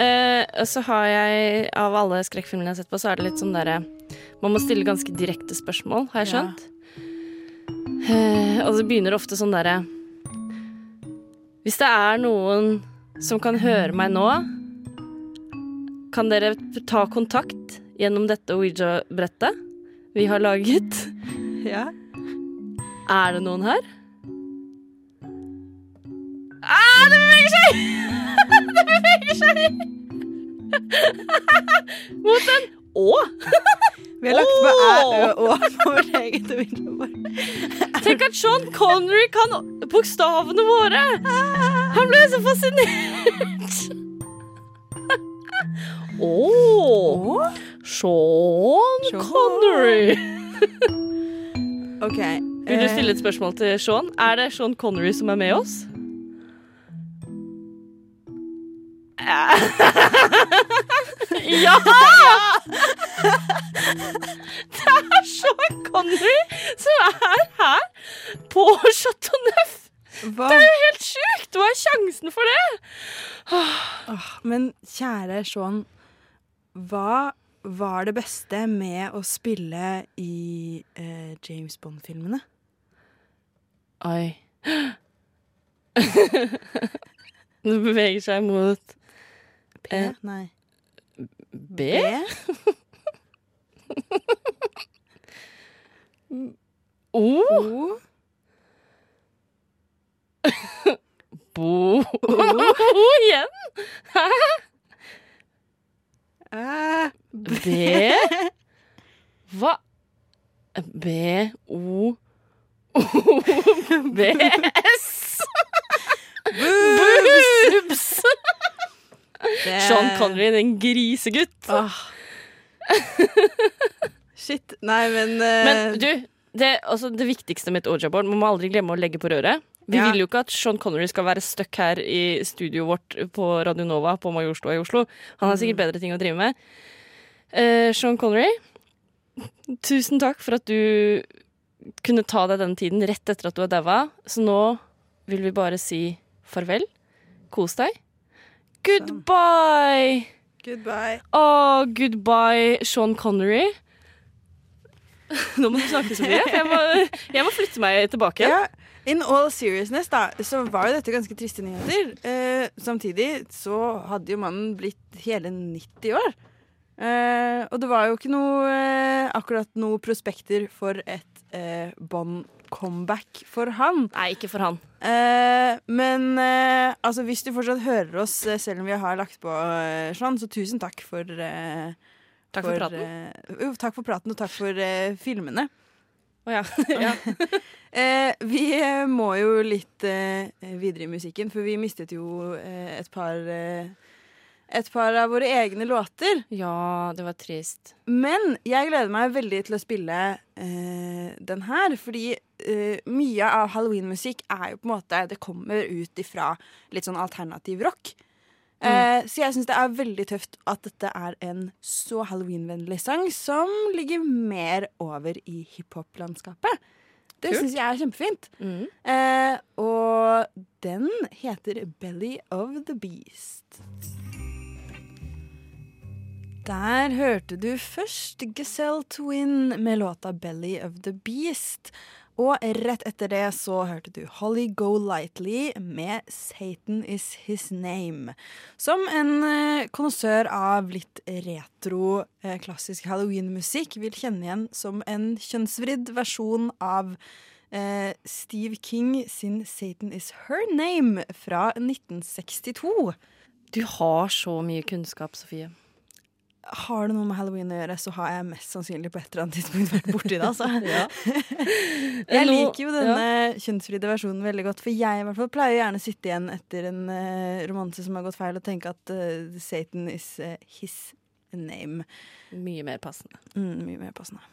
Eh, og så har jeg, av alle skrekkfilmene jeg har sett på, så er det litt sånn derre Man må stille ganske direkte spørsmål, har jeg Ja. skjønt. Eh, og så begynner det ofte sånn derre Hvis det er noen som kan høre meg nå, kan dere ta kontakt gjennom dette Ouija-brettet vi har laget? Ja. Er det noen her? Ah, det beveger seg! det beveger seg! Mot en Å. Vi har lagt på æ, ø, å på vårt eget vindu. Tenk at Sean Connery kan bokstavene våre! Han ble så fascinert. Å! Sean Sean. Connery. OK. Vil du eh, stille et spørsmål til Sean? Er det Sean Connery som er med oss? Ja! Det er Sean Connery som er her på Chateau Neuf. Hva? Det er jo helt sjukt! Hva er sjansen for det? Åh, men kjære Sean, hva var det beste med å spille i eh, James Bond-filmene? Oi. Det beveger seg mot P? Eh, Nei. B. O. O? Bo. Bo igjen. Æ, B. Hva? B. O. O. B. S. Boobs! det- Sean Connery, den grisegutt. Ah. Shit. Nei, men, uh... Men du, det, altså, det viktigste med et Oja-board Man må aldri glemme å legge på røret. Vi Ja. vil jo ikke at Sean Connery skal være stuck her i studioet vårt på Radio Nova på Majorstua i Oslo. Han har sikkert bedre ting å drive med. Uh, Sean Connery, tusen takk for at du kunne ta deg den tiden rett etter at du har daua. Så nå vil vi bare si farvel. Kos deg. Goodbye! Goodbye. Å, goodbye, Sean Connery. Nå må du snakke, så mye. Jeg må, jeg må flytte meg tilbake. Ja, in all seriousness, da, så var jo dette ganske triste nyheter. Eh, samtidig så hadde jo mannen blitt hele 90 år. Eh, og det var jo ikke noe eh, akkurat noe prospekter for et eh, Bond-comeback for han. Nei, ikke for han. Eh, men eh, altså, hvis du fortsatt hører oss eh, selv om vi har lagt på sånn, så tusen takk for Takk for praten. eh, jo, takk for praten, og takk for filmene. Å ja. ja. Eh, vi eh, må jo litt eh, videre i musikken, for vi mistet jo eh, et par eh, Et par av våre egne låter. Ja, det var trist. Men jeg gleder meg veldig til å spille eh, den her, fordi eh, mye av halloween-musikk er jo på en måte Det kommer ut ifra litt sånn alternativ rock. Eh, så jeg syns det er veldig tøft at dette er en så halloween-vennlig sang som ligger mer over i hiphop-landskapet. Det syns jeg er kjempefint. Mm. Eh, og den heter Belly of the Beast. Der hørte du først Gazelle Twin med låta Belly of the Beast. Og rett etter det så hørte du Holly Go Lightly med Satan Is His Name. Som en eh, konnoissør av litt retro, eh, klassisk halloween-musikk vil kjenne igjen som en kjønnsvridd versjon av eh, Steve King sin Satan Is Her Name fra 1962. Du har så mye kunnskap, Sofie. Har det noe med halloween å gjøre, så har jeg mest sannsynlig på et eller annet tidspunkt vært borti det. Altså. Jeg liker jo denne ja. kjønnsfrie versjonen veldig godt, for jeg i hvert fall pleier gjerne å sitte igjen etter en uh, romanse som har gått feil, og tenke at uh, Satan is uh, his name. Mye mer passende. Mm, mye mer passende.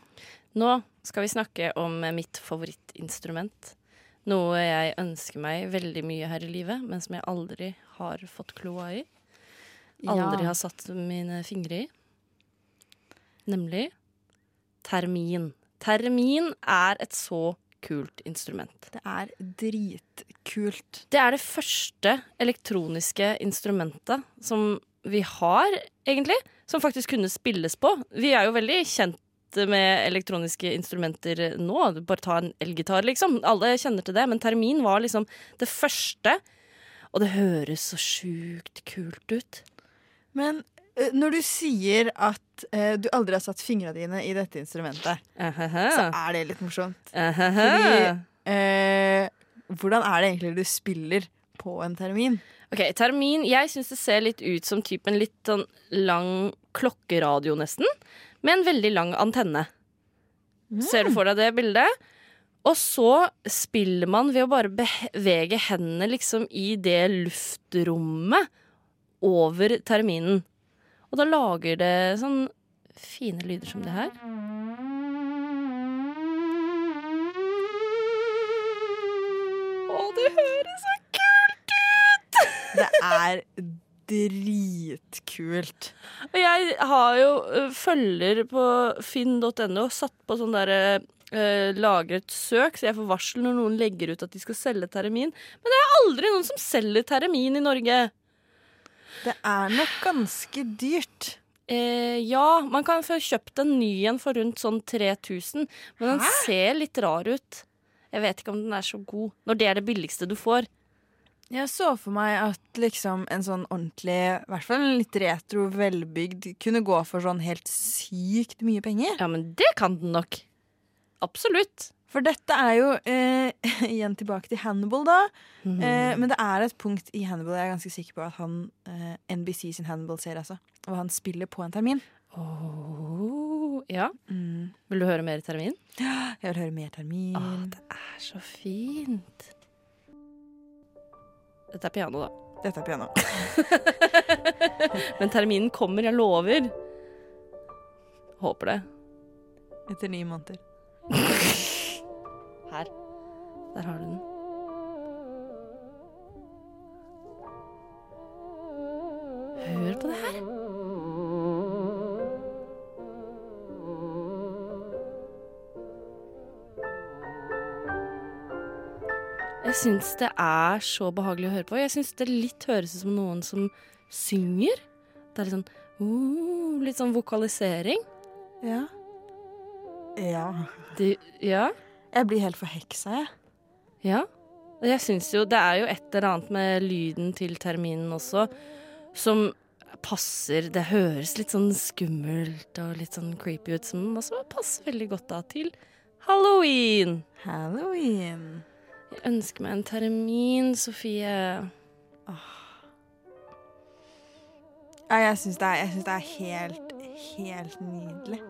Nå skal vi snakke om mitt favorittinstrument. Noe jeg ønsker meg veldig mye her i livet, men som jeg aldri har fått kloa i. Aldri Ja. har satt mine fingre i. Nemlig termin. Termin er et så kult instrument. Det er dritkult. Det er det første elektroniske instrumentet som vi har, egentlig, som faktisk kunne spilles på. Vi er jo veldig kjent med elektroniske instrumenter nå. Bare ta en elgitar, liksom. Alle kjenner til det. Men termin var liksom det første. Og det høres så sjukt kult ut. Men når du sier at eh, du aldri har satt fingra dine i dette instrumentet, så er det litt morsomt. Ahaha. Fordi eh, Hvordan er det egentlig du spiller på en termin? Ok, Termin Jeg syns det ser litt ut som typen litt sånn lang klokkeradio, nesten. Med en veldig lang antenne. Ser du for deg det bildet? Og så spiller man ved å bare bevege hendene liksom i det luftrommet over terminen. Og da lager det sånn fine lyder som det her. Å, det høres så kult ut! Det er dritkult. Og jeg har jo følger på finn.no satt på sånn derre uh, lagret søk, så jeg får varsel når noen legger ut at de skal selge termin. Men det er aldri noen som selger termin i Norge. Det er nok ganske dyrt. Eh, ja, man kan få kjøpt en ny en for rundt sånn 3000, men den Hæ? ser litt rar ut. Jeg vet ikke om den er så god, når det er det billigste du får. Jeg så for meg at liksom en sånn ordentlig, i hvert fall en litt retro, velbygd, kunne gå for sånn helt sykt mye penger. Ja, men det kan den nok. Absolutt. For dette er jo eh, igjen tilbake til Hannibal, da. Mhm. Eh, men det er et punkt i Hannibal jeg er ganske sikker på at han eh, NBC sin Hannibal-serie, altså. Og han spiller på en termin. Åh, ja. Mm. Vil du høre mer termin? Ja, Jeg vil høre mer termin. Åh, det er så fint. Dette er piano, da. Dette er piano. Men terminen kommer, jeg lover. Håper det. Etter ni måneder. Der har du den. Hør på det her. Jeg syns det er så behagelig å høre på. Jeg syns det litt høres ut som noen som synger. Det er litt sånn uh, Litt sånn vokalisering. Ja. Ja. Du, ja. Jeg blir helt forheksa, jeg. Ja. Og jeg syns jo det er jo et eller annet med lyden til terminen også som passer Det høres litt sånn skummelt og litt sånn creepy ut, som også passer veldig godt da til halloween. Halloween. Jeg ønsker meg en termin, Sofie. Ja, jeg syns det, det er helt, helt nydelig.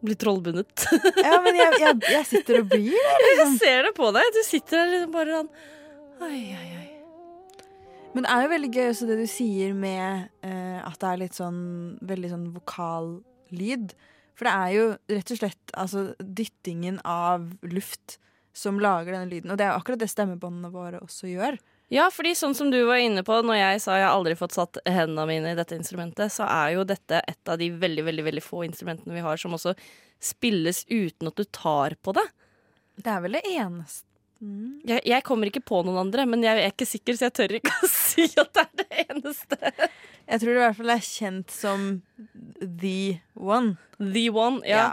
Blir trollbundet. Ja, men jeg, jeg, jeg sitter og blir det. Jeg ser det på deg. Du sitter der liksom bare sånn Oi, oi, oi. Men det er jo veldig gøy også det du sier med uh, at det er litt sånn veldig sånn vokallyd. For det er jo rett og slett altså, dyttingen av luft som lager denne lyden. Og det er jo akkurat det stemmebåndene våre også gjør. Ja, fordi sånn som du var inne på når jeg sa jeg har aldri fått satt hendene mine i dette instrumentet, så er jo dette et av de veldig, veldig, veldig få instrumentene vi har som også spilles uten at du tar på det. Det er vel det eneste mm. Jeg, jeg kommer ikke på noen andre, men jeg er ikke sikker, så jeg tør ikke å si at det er det eneste. Jeg tror det i hvert fall er kjent som the one. The one, ja.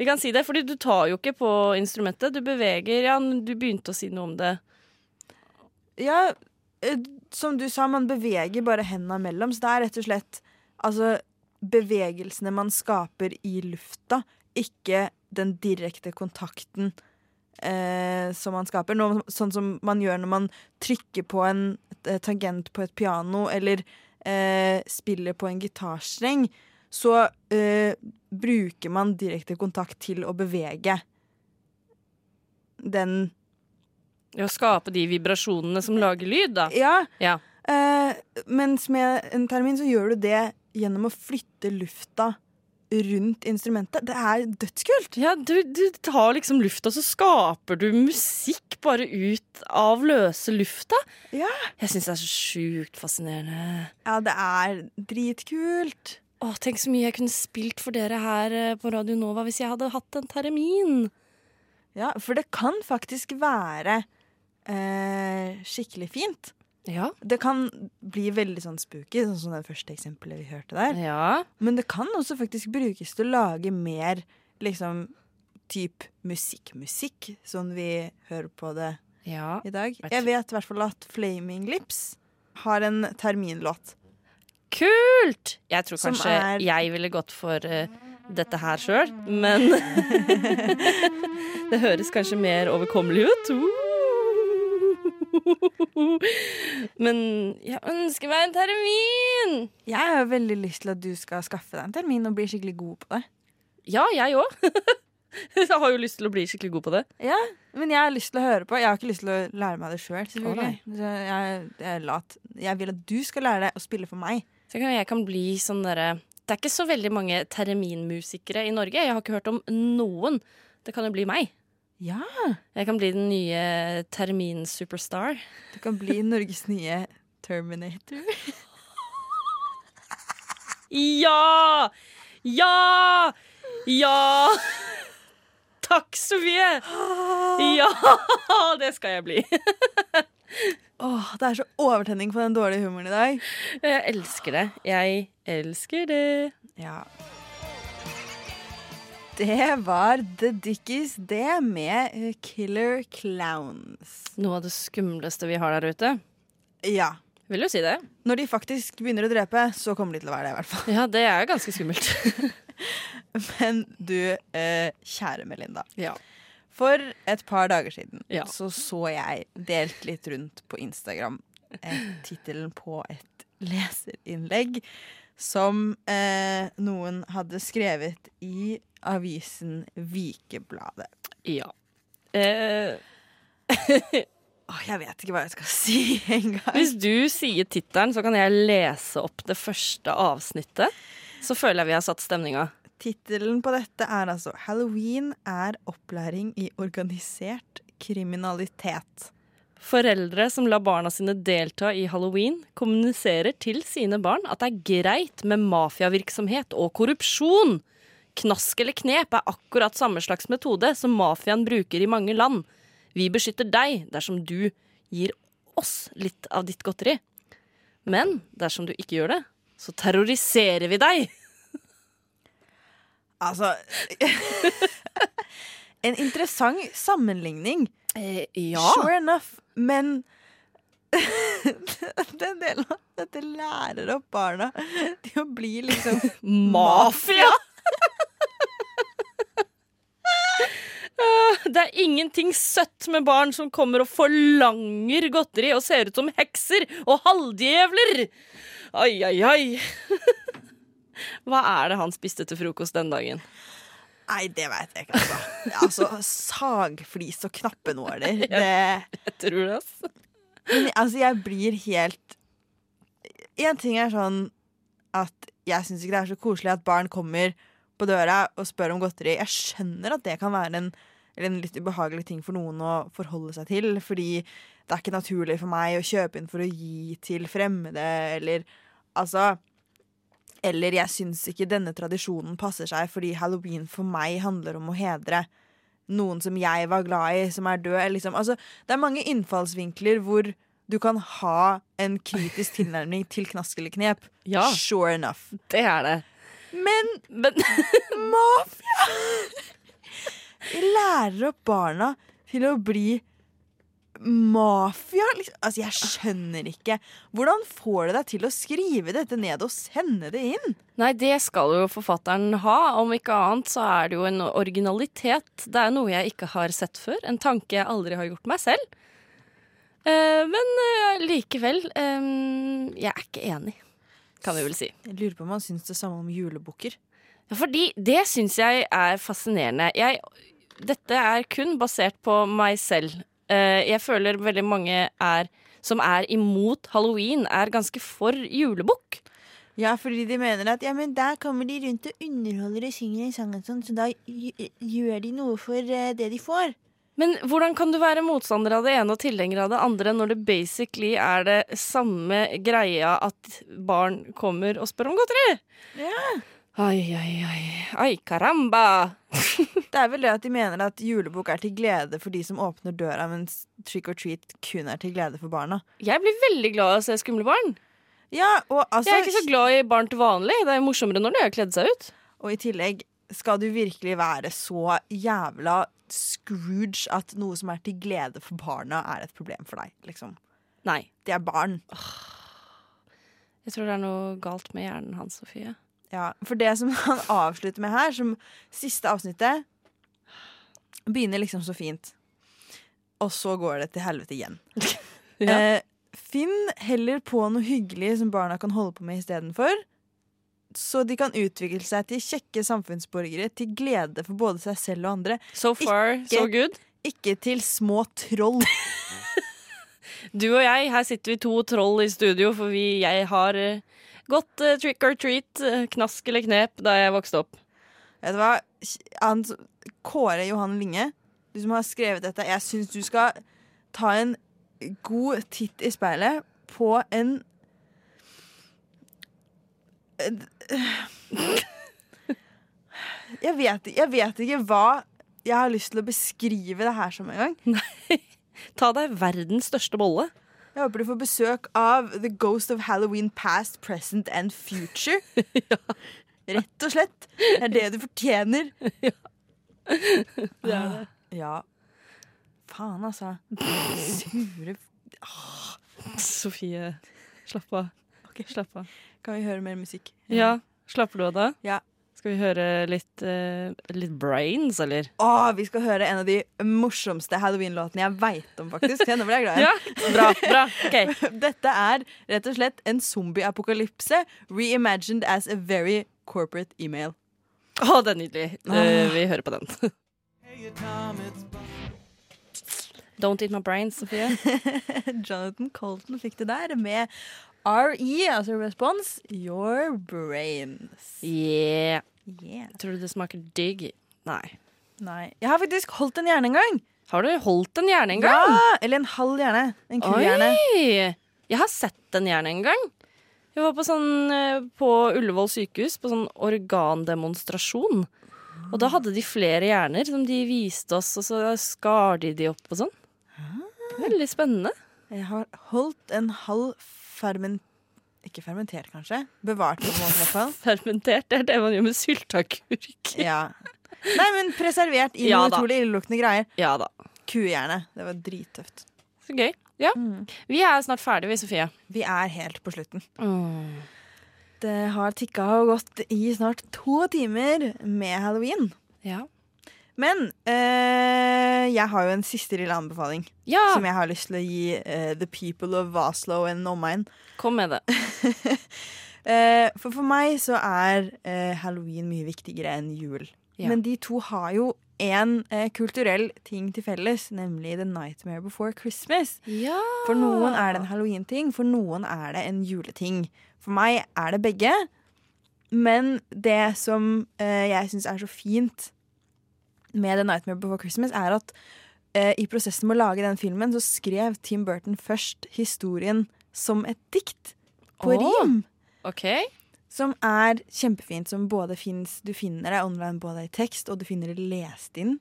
Vi kan si det, fordi du tar jo ikke på instrumentet. Du beveger Ja, du begynte å si noe om det. Ja, eh, som du sa, man beveger bare hendene mellom, så det er rett og slett altså bevegelsene man skaper i lufta, ikke den direkte kontakten eh, som man skaper. Noe, sånn som man gjør når man trykker på en tangent på et piano, eller eh, spiller på en gitarstreng, så eh, bruker man direkte kontakt til å bevege den Å skape de vibrasjonene som lager lyd, da. Ja, Ja. Eh, mens med en termin så gjør du det gjennom å flytte lufta rundt instrumentet. Det er dødskult! Ja, du, du tar liksom lufta, så skaper du musikk bare ut av løse lufta. Ja. Jeg syns det er så sjukt fascinerende. Ja, det er dritkult. Åh, tenk så mye jeg kunne spilt for dere her eh, på Radio Nova hvis jeg hadde hatt en termin. Ja, for det kan faktisk være eh, skikkelig fint. Ja. Det kan bli veldig sånn spooky, sånn som det første eksempelet vi hørte der. Ja. Men det kan også faktisk brukes til å lage mer liksom typ musikk-musikk, sånn vi hører på det ja. i dag. Jeg Jeg vet i hvert fall at Flaming Lips har en terminlåt. Kult! Jeg tror Som kanskje er- jeg ville gått for uh, dette her sjøl, men Det høres kanskje mer overkommelig ut. Uh. Men jeg ønsker meg en termin! Jeg har veldig lyst til at du skal skaffe deg en termin og bli skikkelig god på det. Ja, jeg òg. jeg har jo lyst til å bli skikkelig god på det. Ja, Men jeg har lyst til å høre på. Jeg har ikke lyst til å lære meg det sjøl, selvfølgelig. Så jeg, jeg er lat. Jeg vil at du skal lære deg å spille for meg. Så kan jeg kan bli sånn derre Det er ikke så veldig mange terminmusikere i Norge. Jeg har ikke hørt om noen. Det kan jo bli meg. Ja, Jeg kan bli den nye terminsuperstar. Du kan bli Norges nye Terminator. Ja! Ja! Ja! Takk, Sofie! Ja! Det skal jeg bli. Åh, Det er så overtenning på den dårlige humoren i dag. Jeg elsker det. Jeg elsker det. Ja. Det var The Dickies, det med eh, Killer Clowns. Noe av det skumleste vi har der ute. Ja. Vil du si det? Når de faktisk begynner å drepe, så kommer de til å være det, i hvert fall. Ja, det er jo ganske skummelt. Men du, eh, kjære Melinda. Ja. For et par dager siden Ja. så så jeg delt litt rundt på Instagram eh, tittelen på et leserinnlegg som eh, noen hadde skrevet i avisen Vikebladet. ja. Eh, oh, jeg vet ikke hva jeg skal si engang. hvis du sier tittelen, så kan jeg lese opp det første avsnittet. Så føler jeg vi har satt stemninga. Tittelen på dette er altså 'Halloween er opplæring i organisert kriminalitet'. Foreldre som lar barna sine delta i halloween, kommuniserer til sine barn at det er greit med mafiavirksomhet og korrupsjon. Knask eller knep er akkurat samme slags metode som mafiaen bruker i mange land. Vi beskytter deg dersom du gir oss litt av ditt godteri. Men dersom du ikke gjør det, så terroriserer vi deg. Altså En interessant sammenligning. Eh, ja. Sure enough. Men den delen av dette lærer opp barna til å bli liksom Mafia! Det er ingenting søtt med barn som kommer og forlanger godteri og ser ut som hekser og halvdjevler. Ai, ai, ai. Hva er det han spiste til frokost den dagen? Nei, det vet jeg ikke. Altså, altså sagflis og knappenåler. Det Jeg tror det, altså. Men altså, jeg blir helt En ting er sånn at jeg syns ikke det er så koselig at barn kommer på døra og spør om godteri. Jeg skjønner at det kan være en, eller en litt ubehagelig ting for noen å forholde seg til, fordi det er ikke naturlig for meg å kjøpe inn for å gi til fremmede, eller altså Eller jeg syns ikke denne tradisjonen passer seg, fordi halloween for meg handler om å hedre noen som jeg var glad i, som er død. Liksom. Altså, det er mange innfallsvinkler hvor du kan ha en kritisk tilnærming til knask eller knep. Ja. Sure enough. Det er det. Men Men mafia! Vi lærer opp barna til å bli mafia. Liksom. Altså, jeg skjønner ikke. Hvordan får du deg til å skrive dette ned og sende det inn? Nei, det skal jo forfatteren ha. Om ikke annet så er det jo en originalitet. Det er noe jeg ikke har sett før. En tanke jeg aldri har gjort meg selv. Eh, men eh, likevel eh, Jeg er ikke enig, kan vi vel si. Jeg lurer på om han syns det samme om julebukker. Ja, Fordi det syns jeg er fascinerende. Jeg, dette er kun basert på meg selv. Eh, jeg føler veldig mange er, som er imot halloween, er ganske for julebukk. Ja, fordi de mener at ja, men der kommer de rundt og underholder og synger en sang, og sånn, så da gjør de noe for eh, det de får. Men hvordan kan du være motstander av det ene og tilhenger av det andre når det basically er det samme greia at barn kommer og spør om godteri? Ja. Ai, ai, ai. Ai, caramba. Det er vel det at de mener at julebok er til glede for de som åpner døra, mens trick or treat kun er til glede for barna. Jeg blir veldig glad av å se skumle barn. Ja, altså Jeg er ikke så glad i barn til vanlig. Det er morsommere når de har kledd seg ut. Og i tillegg, skal du virkelig være så jævla Scrooge at noe som er til glede for barna, er et problem for deg, liksom. Nei. Det er barn. Jeg tror det er noe galt med hjernen hans, Sofie. Ja, For det som han avslutter med her, som siste avsnittet, begynner liksom så fint. Og så går det til helvete igjen. Ja. Eh, finn heller på noe hyggelig som barna kan holde på med istedenfor. Så de kan utvikle seg til kjekke samfunnsborgere til glede for både seg selv og andre. So far, Ikke- so good. Ikke til små troll. Du og jeg, her sitter vi to troll i studio, for vi, jeg har eh, gått uh, trick or treat, eh, knask eller knep, da jeg vokste opp. Vet du hva? Han, Kåre Johan Linge, du som har skrevet dette, jeg syns du skal ta en god titt i speilet på en jeg vet, jeg vet ikke hva jeg har lyst til å beskrive det her som engang. Ta deg verdens største bolle. Jeg håper du får besøk av The Ghost of Halloween Past, Present and Future. Rett og slett. Det er det du fortjener. Det er det. Ja. Faen, altså. Sure Sofie, slapp av. Slapp av. Kan vi høre mer musikk? Ja, slapper du av da? Ja. Skal vi høre litt, uh, litt Brains, eller? Å, vi skal høre en av de morsomste halloween-låtene jeg veit om, faktisk. Nå ble jeg glad. Ja, bra, bra. Ok. Dette er rett og slett en zombie-apokalypse reimagined as a very corporate email. Å, det er nydelig. Uh, vi hører på den. Don't eat my brains, Sofie. Jonathan Colton fikk det der med RE, altså response, your brains. Yeah. Yeah. Tror du det smaker digg? Nei. Nei. Jeg har faktisk holdt en hjerne en gang. Har du holdt en hjerne en gang? Ja, eller en halv hjerne. En kuhjerne. Jeg har sett en hjerne en gang. Jeg var på, sånn, eh, på Ullevål sykehus på sånn organdemonstrasjon. Og da hadde de flere hjerner som de viste oss, og så skar de de opp og sånn. Veldig spennende. Jeg har holdt en halv ferment... Ikke fermentert, kanskje. Bevart på en måte, i hvert fall. Fermentert, det er det man gjør med sylteagurk. Ja. Nei, men preservert i Ja noe utrolig illeluktende greier. Ja da. Kuhjerne. Det var drittøft. Så gøy. Ja. Vi er snart ferdige, vi, Sofie. Vi er helt på slutten. Mm. Det har tikka og gått i snart to timer med halloween. Ja. Men eh, jeg har jo en siste lille anbefaling ja. som jeg har lyst til å gi eh, the people of Vaslo and omegn. Kom med det. Eh, for for meg så er eh, halloween mye viktigere enn jul. Ja. Men de to har jo en eh, kulturell ting til felles, nemlig The Nightmare Before Christmas. Ja. For noen er det en halloween-ting, for noen er det en juleting. For meg er det begge. Men det som eh, jeg syns er så fint med The Nightmare Before Christmas, er at eh, i prosessen med å lage den filmen, så skrev Tim Burton først historien som et dikt på oh, rim. OK. Som er kjempefint. Som både finnes, Du finner det online både i tekst, og du finner det lest inn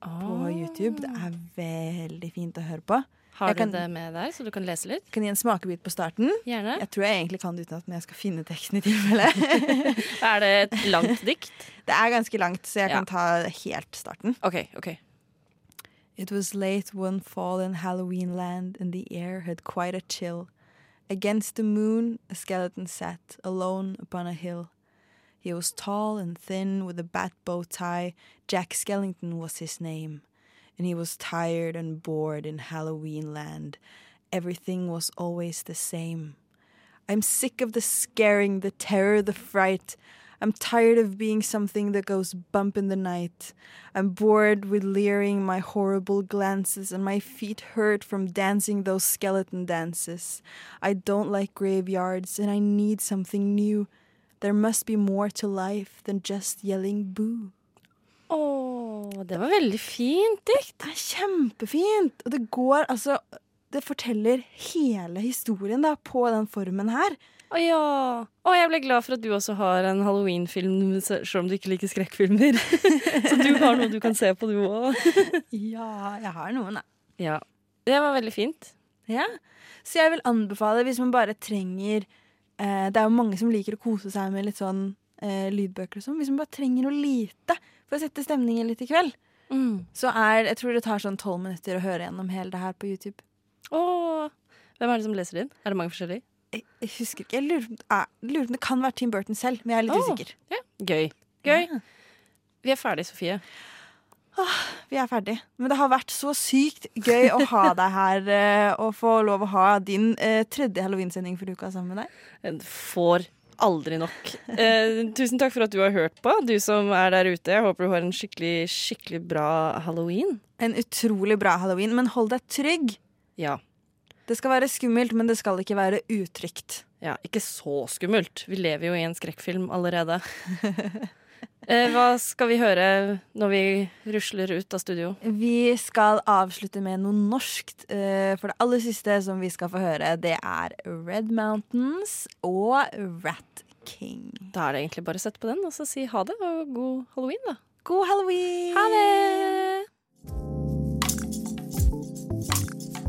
på YouTube. Det er veldig fint å høre på. Har Jeg du kan- det med deg, så du kan lese litt? Kan gi en smakebit på starten. Gjerne. Jeg tror jeg egentlig kan det uten at jeg skal finne teksten i tilfelle. Er det et langt dikt? det er ganske langt, så jeg Ja. kan ta helt starten. OK. ok It was late one fall in Halloween land, and the air had quite a chill. Against the moon, a skeleton sat, alone upon a hill. He was tall and thin, with a bat bow tie. Jack Skellington was his name. And he was tired and bored in Halloween land. Everything was always the same. I'm sick of the scaring, the terror, the fright. I'm tired of being something that goes bump in the night. I'm bored with leering my horrible glances, and my feet hurt from dancing those skeleton dances. I don't like graveyards, and I need something new. There must be more to life than just yelling boo. Å, det var veldig fint dikt. Det er kjempefint! Og det går altså Det forteller hele historien da, på den formen her. Å ja. Å, jeg ble glad for at du også har en halloween-film, selv om du ikke liker skrekkfilmer. Så du har noe du kan se på, du òg. Ja, jeg har noen, da. Ja. Det var veldig fint. Ja. Så jeg vil anbefale hvis man bare trenger eh, Det er jo mange som liker å kose seg med litt sånn eh, lydbøker sånn. Hvis man bare trenger noe lite for å sette stemningen litt i kveld, så er Jeg tror det tar sånn tolv minutter å høre gjennom hele det her på YouTube. Åh. hvem er det som leser inn? Er det mange forskjellige? Jeg, jeg husker ikke. Jeg lurer, jeg lurer det kan være Tim Burton selv, men jeg er litt Åh. usikker. Ja, Gøy. Gøy. Ja. Vi er ferdig, Sofie. Vi er ferdig. Men det har vært så sykt gøy å ha deg her eh, og få lov å ha din eh, tredje halloweensending for uka sammen med deg. En Får aldri nok. Eh, tusen takk for at du har hørt på, du som er der ute. Jeg håper du har en skikkelig, skikkelig bra halloween. En utrolig bra halloween, men hold deg trygg. Ja. Det skal være skummelt, men det skal ikke være utrygt. ja. Ikke så skummelt. Vi lever jo i en skrekkfilm allerede. Eh, hva skal vi høre når vi rusler ut av studio? Vi skal avslutte med noe norskt. eh, For det aller siste som vi skal få høre, det er Red Mountains og Rat King. Da er det egentlig bare å sette på den og så si ha det, og god halloween, da. God halloween! Ha det!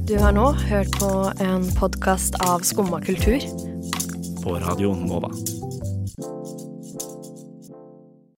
Du har nå hørt på en podkast av Skumma kultur. På Radio Nova.